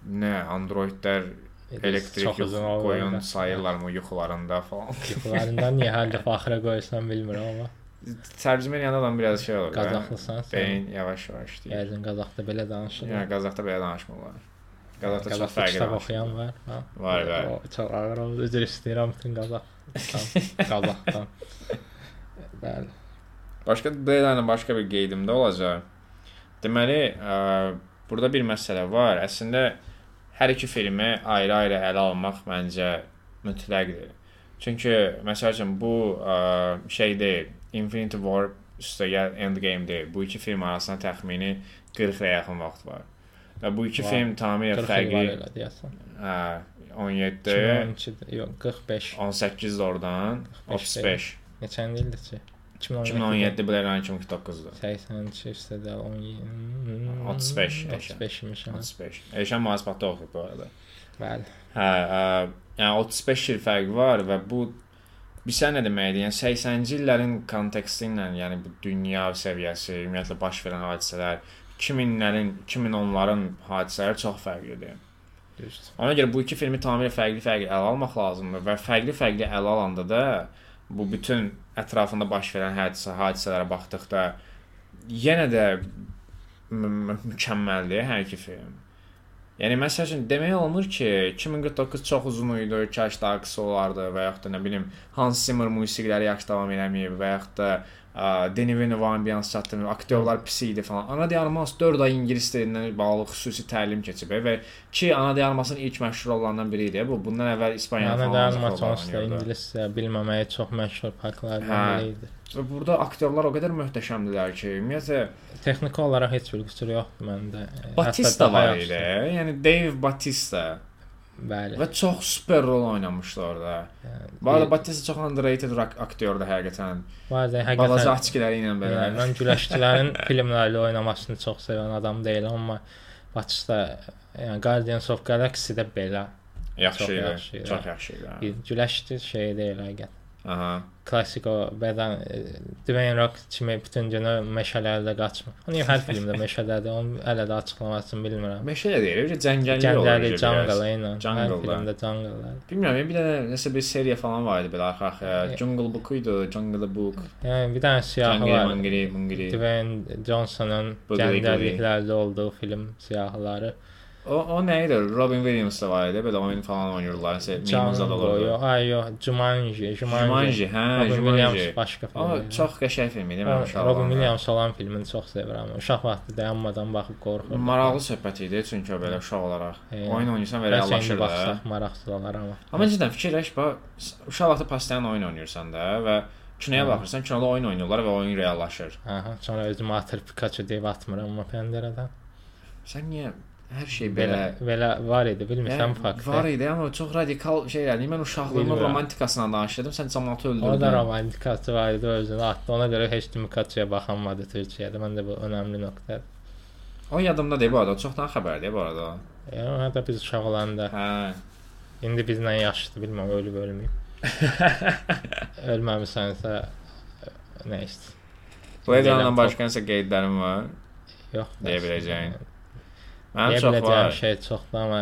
Nə, androidlər elektrik qoyun sayırlarmı yuxularında falan. yuxularında niyə hər dəfə axıra qoyursan bilmirəm amma. tərcümə edən adam biraz şey olur. Qazaxlısan sən. Beyin yavaş-yavaş işləyir. Yəqin Qazaxda belə danışırlar. Yəni Qazaxda belə danışmırlar. Qazaxda çox fərqli. kitab oxuyan var. Ha? Var, var. O çox ağır oldu. Üzr istəyirəm bütün Qazaxdan. Qazaxdan. Bəli. Başqa belə başqa bir qeydim də olacaq. Deməli, ə, burada bir məsələ var. Əslində hər iki filmi ayrı-ayrı ələ almaq məncə mütləqdir. Çünki məsəl üçün bu ə, şey deyil. Infinity War üstəgəl Endgame deyil. Bu iki film arasında təxmini 40-a yaxın vaxt var. Və bu iki Var. film tamamilə 40 il var fərqli. Hə, 17, 2012-də, yox 45. 18 də oradan, 35. Neçə ildir ki? 2017. 2017 Blade Runner 2009-dur. 82 üstədə 17. 35 yaşa. 35 imiş. ha. 35. Eşən mühasibatda oxuyub bu arada. Bəli. Hə, ə, yəni 35 il fərq var və bu bilirsən nə deməkdir? Yəni 80-ci illərin konteksti ilə, yəni bu dünya səviyyəsi, ümumiyyətlə baş verən hadisələr 2000-lərin, 2010-ların hadisələri çox fərqlidir. Düzdür. Ona görə bu iki filmi tamamilə fərqli-fərqli ələ almaq lazımdır və fərqli-fərqli ələ alanda da bu bütün ətrafında baş verən hadisə, hadisələrə baxdıqda yenə də mü- mü- mükəmməldir hər iki film. Yəni məsəl üçün demək olmur ki, 2049 çox uzun idi, kaş daha qısa olardı və yaxud da nə bilim Hans Zimmer musiqiləri yaxşı davam eləməyib və yaxud da ə, Denis Villeneuve ambiyans çatdırmır, aktyorlar pis idi falan. Ana diarmas 4 ay ingilis dilindən bağlı xüsusi təlim keçib və ki, ana diarmasın ilk məşhur olanlardan biri idi. Bu bundan əvvəl İspaniya falan də azıq animasiyonda oynayırdı. ingiliscə bilməməyi çox məşhur Hə. parklardan biri idi. Və burada aktyorlar o qədər möhtəşəmdilər ki, ümumiyyətlə Texniki olaraq heç bir qüsur yoxdur məndə. Batista var idi. Yəni Dave Batista Bəli. və çox super rol. Yəni, Bu arada Batista çox underrated aktyordur həqiqətən. Balaca həqiqətən açkiləri ilə belə. yəni, mən güləşçilərin filmlərlə oynamasını çox sevən adam deyiləm, amma Batista yəni Guardians of Galaxy-də belə Yaxşı idi. Çox yaxşı idi. bir güləşçi şey deyil həqiqət. Aha. Klassik o bədən Dwayne Rock kimi bütün günü meşələrdə qaçmır. Onun hər filmdə meşədədir. Onu hələ də açıqlamasını bilmirəm. Meşələ deyir, bir cəngəllik olur. Biraz. jungle ilə. Jungle filmdə jungle. Bilmirəm, bir də nəsə bir seriya falan var idi belə arxa-arxaya. E- Jungle Book idi, Jungle Book. Yəni bir dənə siyahı var. Mangiri, Mangiri. Dwayne Johnson'ın Bıqılı gəncəliklərdə olduğu film siyahıları. O o nə idi? Robin Williams da var idi. Belə oyun falan. Nəsə meymunzad Django, olurdu. yox, ay yox, Jumanji, Jumanji. Jumanji, hə, Robin. Williams başqa film. İdi. çox qəşəng film idi, mən O, uşaq Robin. Williams olan filmini çox sevirəm. Uşaq vaxtı dayanmadan baxıb qorxuram. Maraqlı söhbət idi, çünki belə uşaq olaraq. Oyun oynayırsan və reallaşır da. maraqsız olar amma. Amma cidden fikirləş, bax, uşaq vaxtı pastayan oyun oynayırsan da və kinoya baxırsan, kinoda oyun oynayırlar və oyun reallaşır. Aha, sonra özümü atır Pikachu deyib atmıram amma pəncərədən. Sən niyə hər şey Belə belə var idi, bilmirsən bu Yəni, faktı. Var idi, amma çox radikal şeylər. Mən uşaqlığımın romantikasından danışırdım, sən cəmaatı öldürdün. romantikası var idi, özünü atdı. Ona görə heç kim Pikachuya baxanmadı Türkiyədə. Məndə bu önəmli nöqtədir. O yadımda deyil bu arada, o çoxdan xəbərdir bu arada. Yəni hətta biz uşaq olanda, Hə. indi bizlə yaşlıdır, bilmirəm ölüb ölməyib. Ölməmisənsə nə ist. Blade Deyirəm, Runner-dan çox- başqa nəsə qeydlərim var. Yox. Deyə bəs. Biləcəyin. Deyə Mənim çox biləcəyim var. şey çoxdur amma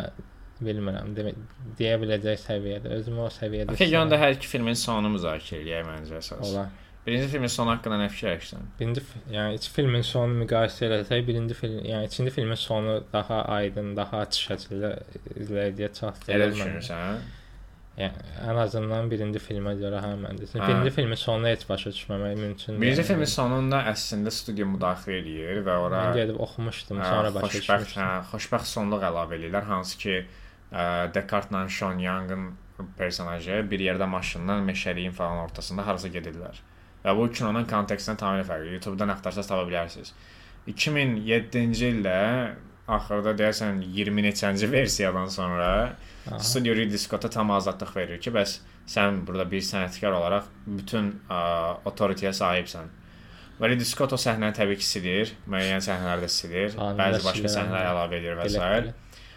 bilmirəm. Demək deyə biləcək səviyyədə, özümü o səviyyədə. Okay, yanda edirəm. hər iki filmin sonunu müzakirə eləyək məncə əsas. olar. Birinci filmin sonu haqqında nə fikirləşirsən? Birinci yəni iki filmin sonunu müqayisə etsək, birinci film, yəni ikinci filmin sonu daha aydın, daha açıq şəkildə izləyiciyə çatdırılır. Elə düşünürsən? Yəni ən azından birinci filmə görə hə məndə. Hə. Birinci filmin sonunu heç başa düşməmək mümkün Birinci deyil. filmin sonunda əslində studiya müdaxilə eləyir və ora Mən gedib oxumuşdum, Hə, sonra başa xoşbəxt, düşmüşdüm. hə, xoşbəxt sonluq əlavə edirlər, hansı ki, ə, Descartes-la Sean Young-ın personajı bir yerdə maşından meşəliyin falan ortasında harasa gedirlər. Və bu kinonun kontekstindən tamamilə fərqli. YouTube-dan axtarsanız tapa bilərsiniz. 2007-ci ildə axırda deyəsən 20 neçənci versiyadan sonra. Studio Ridley tam azadlıq verir ki, bəs sən burada bir sənətkar olaraq bütün autoritetə sahibsən. Və Ridley Scott o səhnəni təbii ki, silir, müəyyən səhnələrdə silir, bəzi başqa səhnələr əlavə edir və s.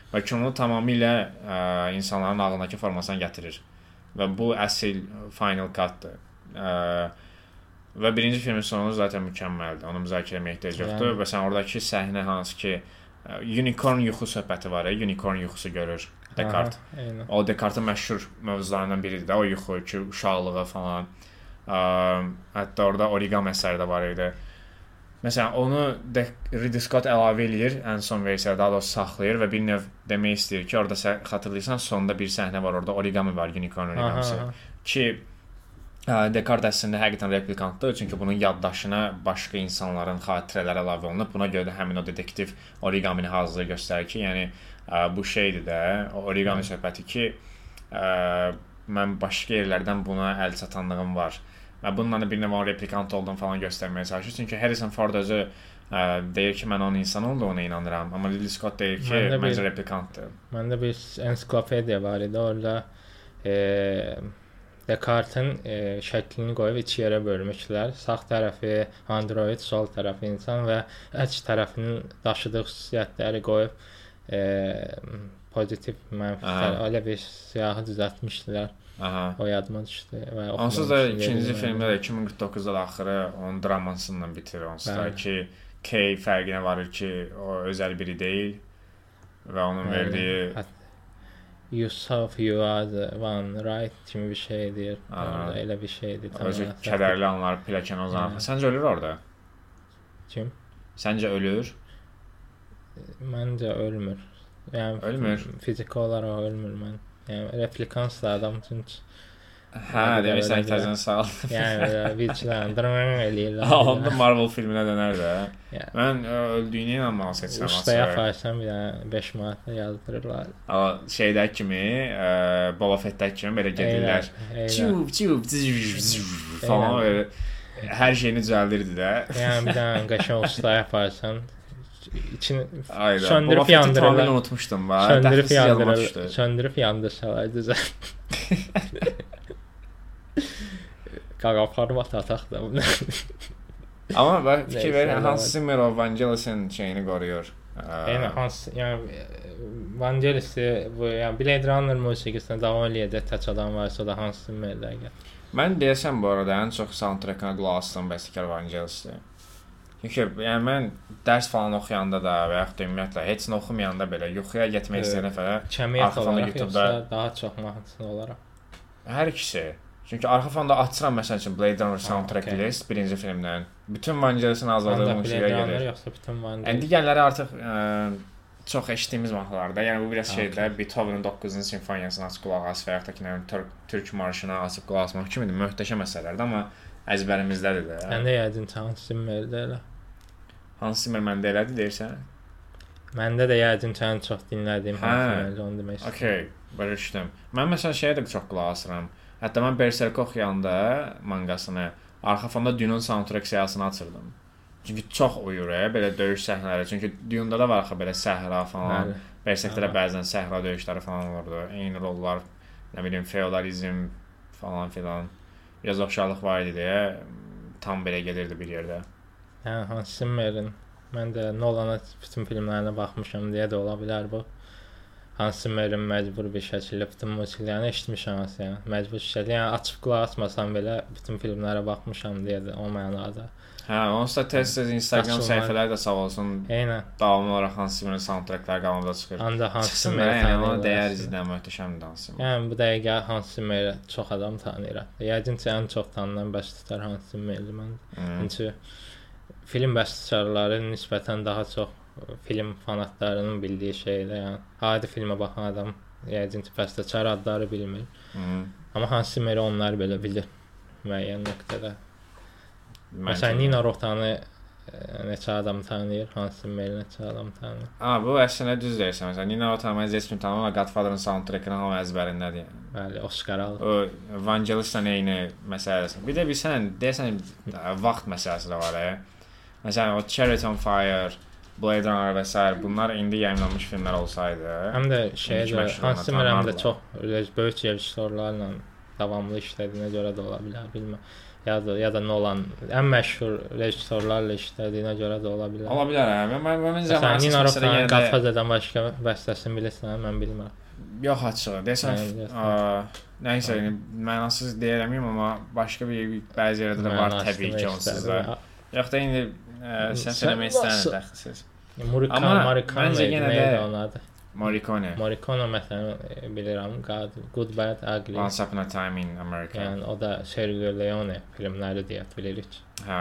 Və kino tamamilə ə, insanların ağlındakı formasına gətirir. Və bu əsl final cut-dır. Və birinci filmin sonu zaten mükəmməldir. Onu müzakirə etməyə ehtiyac yoxdur Yəni. və sən oradakı səhnə hansı ki unicorn yuxu söhbəti var, ya, unicorn yuxusu görür Descartes. Aha, Eynən. O Descartes-in məşhur mövzularından biridir də, o yuxu ki, uşaqlığı falan. Ə, hətta orada origami əsəri də var idi. Məsələn, onu de Ridley Scott əlavə eləyir ən son versiyada, daha doğrusu saxlayır və bir növ demək istəyir ki, orada sən xatırlayırsan, sonda bir səhnə var, orada origami var, unicorn origamisi. Ki ə, Descartes əslində həqiqətən replikantdır, çünki bunun yaddaşına başqa insanların xatirələri əlavə olunub. Buna görə də həmin o detektiv origamini hazırlayır göstərir ki, yəni bu şeydir də, origami söhbəti ki, ə, mən başqa yerlərdən buna əl çatanlığım var. Və bununla da bir növ replikant olduğunu falan göstərməyə çalışır. Çünki Harrison Ford özü ə, deyir ki, mən onun insan olduğuna inanıram, amma Ridley Scott deyir ki, Məndə məncə replikantdır. Məndə bir ensiklopediya var idi. Orada e, Descartes-in e, şəklini qoyub iki yerə bölmüşlər. Sağ tərəfi android, sol tərəfi insan və əks tərəfinin daşıdığı xüsusiyyətləri qoyub e, pozitiv, mənfi elə bir siyahı düzəltmişdilər. Aha. O yadıma düşdü və Onsuz da ikinci filmdə də 2049-da da axırı onun dramasıyla bitirir onsuz da ki, K fərqinə varır ki, o özəl biri deyil və onun Bəli. verdiyi Hət- Yourself you are the one right kimi bir şey deyir. Orada elə bir şeydir. özü kədərli anlar pilləkən uzanır. Səncə ölür orada? Kim? Səncə ölür? Məncə ölmür. Yəni Ölmür. Fiziki olaraq ölmür mən. Yəni replikans da adam üçün Hə, Elə demirsən ki, təzən sağ ol. yəni belə vicdan dırın eləyirlər. Onda Marvel filminə dönər də. Yəni. Mən ə, öldüyünü inanmağı seçirəm Ustaya aparsan bir dənə 5 manat yazdırırlar. Amma şeydə kimi, ə, Boba Fett-də kimi belə gedirlər. Çup zzzz falan belə hər şeyini düzəldirdi də. Yəni bir dənə qəşəng ustaya aparsan içini Ayda. Söndürüb Boba Fett'i yandırırlar. tamamilə unutmuşdum ba. söndürüb Dəxilsiz yadıma yandırır. düşdü. Söndürüb yandırsalar düzəl. Qaqa format ataq da bunu. Amma bax fikir Neysə, ver, eləmə. Hans Zimmer o Vangelis'in şeyini qoruyur. Ə, Yəni hans yəni Vangelis bu yəni Blade Runner musiqisinə davam eləyəcək tək adam varsa o da Hans Zimmerdə gəl. Mən deyəsən bu arada ən çox soundtrack-ına qulaq asdığım bəstəkar Vangelis'dir. Çünki yəni mən dərs falan oxuyanda da və yaxud da ümumiyyətlə heç nə oxumayanda belə yuxuya getmək istəyən Kəmiyyət Arxa fonda YouTube-da- daha çox mahnısın olaraq. hər ikisi. Çünki arxa fonda açıram məsəl üçün Blade Runner soundtrack okey. list birinci filmdən. Bütün Vangelis'in azaldığı musiqiyə gedir. yoxsa bütün Vangelis. Yəni digərləri artıq ə, çox eşitdiyimiz mahnılarda. Yəni bu biraz şeydə Beethoven'ın 9-cu simfoniyasını açıb qulaq as və yaxud da ki, nə bilim, türk, türk marşını açıb qulaq asmaq kimidir. Möhtəşəm əsərlərdir, amma əzbərimizdədir də. Mən də yəqin Hans Zimmerdə elə. Hans Zimmer məndə elədi deyirsən? Məndə də yəqin ən çox dinlədiyim Hə. Hans Zimmerdə onu demək istəyirəm. Okay, başa düşdüm. Mən məsələn şeyə də çox qulaq asıram. Hətta mən Berserk oxuyanda manqasını arxa fonda Dune-un soundtrack siyahısını açırdım. Çünki çox uyur, e, belə döyüş səhnələri. Çünki Dune-da da var axı belə səhra falan. Berserkdə də bəzən səhra döyüşləri falan olurdu. Eyni rollar, nə bilim, feodalizm falan filan. Biraz oxşarlıq var idi deyə tam belə gedirdi bir yerdə. Yəni Hans Zimmerin mən də Nolan'a bütün filmlərinə baxmışam deyə də ola bilər bu. Hans Zimmerin məcbur bir şəkildə bütün musiqilərini eşitmişəm. Yəni, məcbur şəkildə, yəni açıb qulaq asmasam belə bütün filmlərə baxmışam deyə də o mənada. Hə, onsuz da tez-tez Instagram səhifələri də sağ olsun Eynən. davamlı olaraq Hans Zimmer soundtrackları qanunda çıxır. Ancaq Hans Çıxsın da, Zimmer yəni ona dəyər izləmək möhtəşəmdir Hans Zimmer. Yəni bu dəqiqə Hans Zimmer'i çox adam tanıyır. Yəqin ki, ən çox tanınan bəstəkar Hans Zimmer'dir mən. Çünki film bəstəkarları nisbətən daha çox film fanatlarının bildiyi şeydir. Yəni adi filmə baxan adam yəqin ki, bəstəkar adları bilmir. Hmm. Amma Hans Zimmer'i onlar belə bilir müəyyən nöqtədə. Məsələn, də. Nina Rotanı ə, neçə adam tanıyır, Hans Zimmer'i neçə adam tanıyır. Ha, bu əslində düz deyirsən. Məsələn, Nina Otama heç kim tanımır, Godfather-ın soundtrackını hamı əzbərindədir yəni. Bəli, Oscar alır. O Vangelis'la eyni məsələsi. Bir də bilsən, deyəsən vaxt məsələsi də var. E. Məsələn, o Chariots on Fire, Blade Runner və s. bunlar indi yayımlanmış filmlər olsaydı, Həm də şeydə məşhur Hans Zimmer həm də tanınardılar. çox böyük rejissorlarla davamlı işlədiyinə görə də ola bilər, bilmirəm. Ya da ya da Nolan ən məşhur rejissorlarla işlədiyinə görə də ola bilər. ola bilər. Hə. Mən mən, mən Məsələn, zəmanə Nina məsələ Rotanın yenə də Godfather'dan başqa bəstəsini bilirsən, mən bilmirəm. yox açığı. A, nəysə, yəni, mənasız deyirəm amma başqa bir bəzi yerlərdə də var təbii ki, onsuz da. Yox da indi Sən eləmək dəxilsiz. Murakami, Amma Murakami məncə yenə də- onun adı? Morricone. Morricone məsələn e, bilirəm, God, Good Bad Ugly. Once Upon a Time in America. Yəni o da Sergio Leone filmləri deyə bilirik. Hə.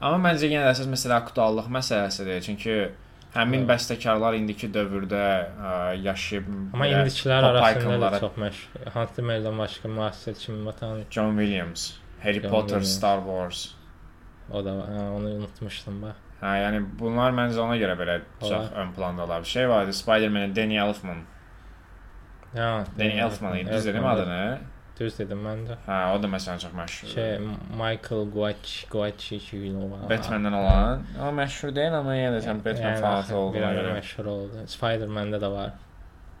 Amma məncə yenə də əsas məsələ aktuallıq məsələsidir. Çünki həmin Hə. bəstəkarlar indiki dövrdə ə, yaşayıb Amma indikilər arasında da çox məşhur. Hansı Merlin başqa müasir kimi vatan John Williams, Harry John Potter, Williams. Star Wars. o da hə, onu unutmuşdum bax. Hə, yəni bunlar məncə ona görə belə çox ön plandalar. Bir şey vardı, Spider-Man Danny Elfman. Ya, Danny Elfman idi, düz dedim adını. Düz dedim mən də. Hə, o da məsələn çox məşhurdur. Şey Michael Guac Guacchino. Batman-dən olan. O məşhur deyil, amma yenə də sən Batman Yəni, fanatı olduğuna görə. məşhur oldu. Spider-Man-də də var.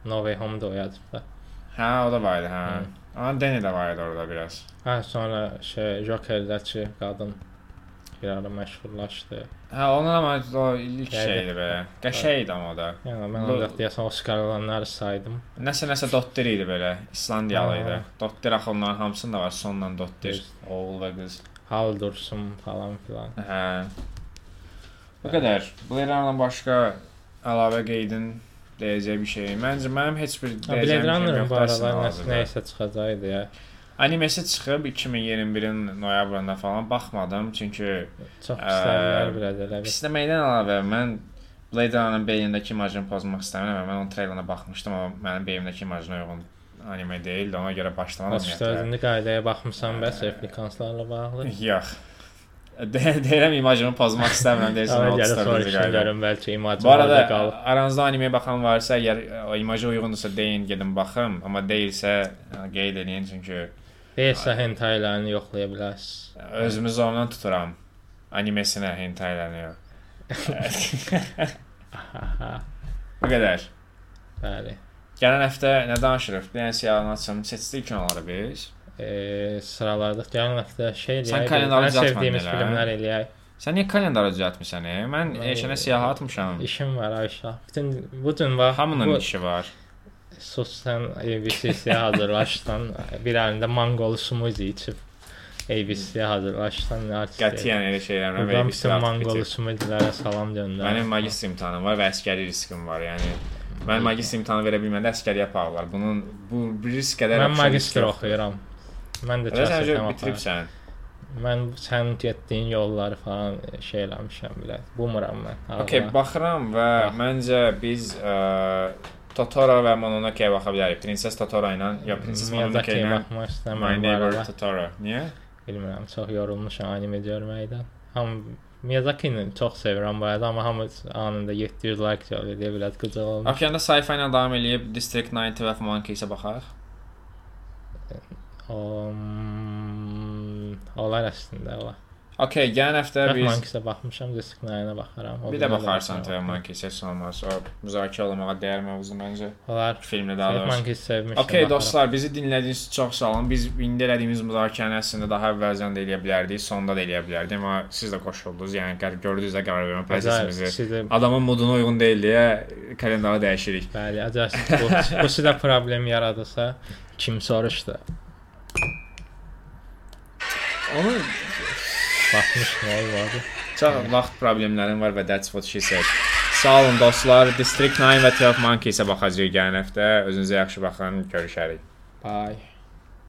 No Way Home-da oyadıb da. Hə, o da var idi, hə. Amma Danny də var idi orada biraz. Hə, sonra şey Joker-dəki qadın bir ara məşhurlaşdı. Hə, onun amma o ilk şeydir belə. Qəşəng idi amma da. Yəni mən ancaq deyəsən Oscar alanları saydım. Nəsə nəsə Dottir idi belə. İslandiyalı idi. Dottir axı onların hamısında var. Sonla Dottir. Oğul və qız. Hal Dursun falan filan. Hə. Bu qədər. Blade başqa əlavə qeydin deyəcək bir şey. Məncə mənim heç bir deyəcəyim şey yoxdur aralar nəsə çıxacaqdı ya. Animesi çıxıb 2021-in noyabrında falan baxmadım çünki Çox Ə, pislərlər biraz elə bir. pisləməkdən əlavə mən Blade Runner-ın beynindəki imajını pozmaq istəmirəm. Mən onun treylerına baxmışdım, amma mənim beynimdəki imajına uyğun anime deyildi. Ona görə başlamadım özündə qaydaya baxmısan bəs replikanslarla bağlı. Yox. De deyirəm imajını pozmaq istəmirəm deyirsən. Sonra o gəlib tutar bizi soruşun qayda. görüm bəlkə imaj Bu arada qalıb. aranızda animeyə baxan varsa, əgər o imaja uyğundursa deyin, gedin baxım, amma deyilsə ə, qeyd eləyin çünki Deyilsə hentaylarını yoxlaya bilərsiniz. özümü zorla tuturam. Animesinə hentaylarını yox. Aha, Bu qədər. bəli. Gələn həftə nə danışırıq? Bir dənə siyahını açım. Seçdik kinoları biz. E, sıralarda gələn həftə şey Sən eləyək. kalendarı ən düzəltmədin sevdiyimiz elə? filmlər eləyək. Sən niyə kalendarı düzəltmisən? e? Mən Mən- eşənə siyahı atmışam. İşim var Ayşə. Bütün bu gün var. Hamının bu, işi var. Sus sən ABC-yə hazırlaşsan, bir əlində mangolu smuzi içib ABC-yə hazırlaşsan. Qətiyyən elə şeylər mən Buradan verib bütün mangolu smuzilərə salam göndər. Mənim magistr imtahanım var və əskəri riskim var. Yəni mən magistr imtahanı verə bilməndə əskəriyə aparırlar. Bunun bu bir risk qədər Mən magistr oxuyuram. Mən də öncə bitiribsən. Mən sən getdiyin yolları falan şey eləmişəm belə. Bumuram mən. Ağla. baxıram və Bax. məncə biz ə, Totoro və Mononoke-yə baxa bilərik. Prinses Totoro ilə ya Prinses Mononoke ilə My Neighbor. Totoro. Niyə? Bilmirəm, çox yorulmuşam anime görməkdən. Ham Miyazaki-ni çox sevirəm bu arada, amma hamı anında 700 like gəlir deyə biraz qıcıq olmuş. Okeanda sci-fi ilə davam eləyib District 9 və Monkey-isə baxaq. Um, olar əslində olar. Okay, gələn həftə Biz Monkey-ə baxmışam, Discnine-ə baxaram. O bir də baxarsan. Twelve Monkeys heç olmaz. O müzakirə olunmağa dəyər mövzu məncə. Olar. Filmdə daha doğrusu. Monkey sevmişəm. Okay baxaram. dostlar, bizi dinlədiyiniz üçün çox sağ olun. Biz indi elədiyimiz müzakirəni əslində daha əvvəlcən də eləyə bilərdik, sonda da eləyə bilərdik, amma siz də qoşuldunuz. Yəni gördünüz də qərar vermə prosesimizi. Adamın moduna uyğun deyil deyə kalendarı dəyişirik. Bəli, acayip bu, bu sizə problem yaradırsa kim soruşdu? Onu Baxmış nə olmadı? çox vaxt problemlərim var və that's what she said. Sağ olun dostlar. District 9 və 12 Monkeys-ə baxacağıq gələn həftə. Özünüzə yaxşı baxın. Görüşərik. Bye.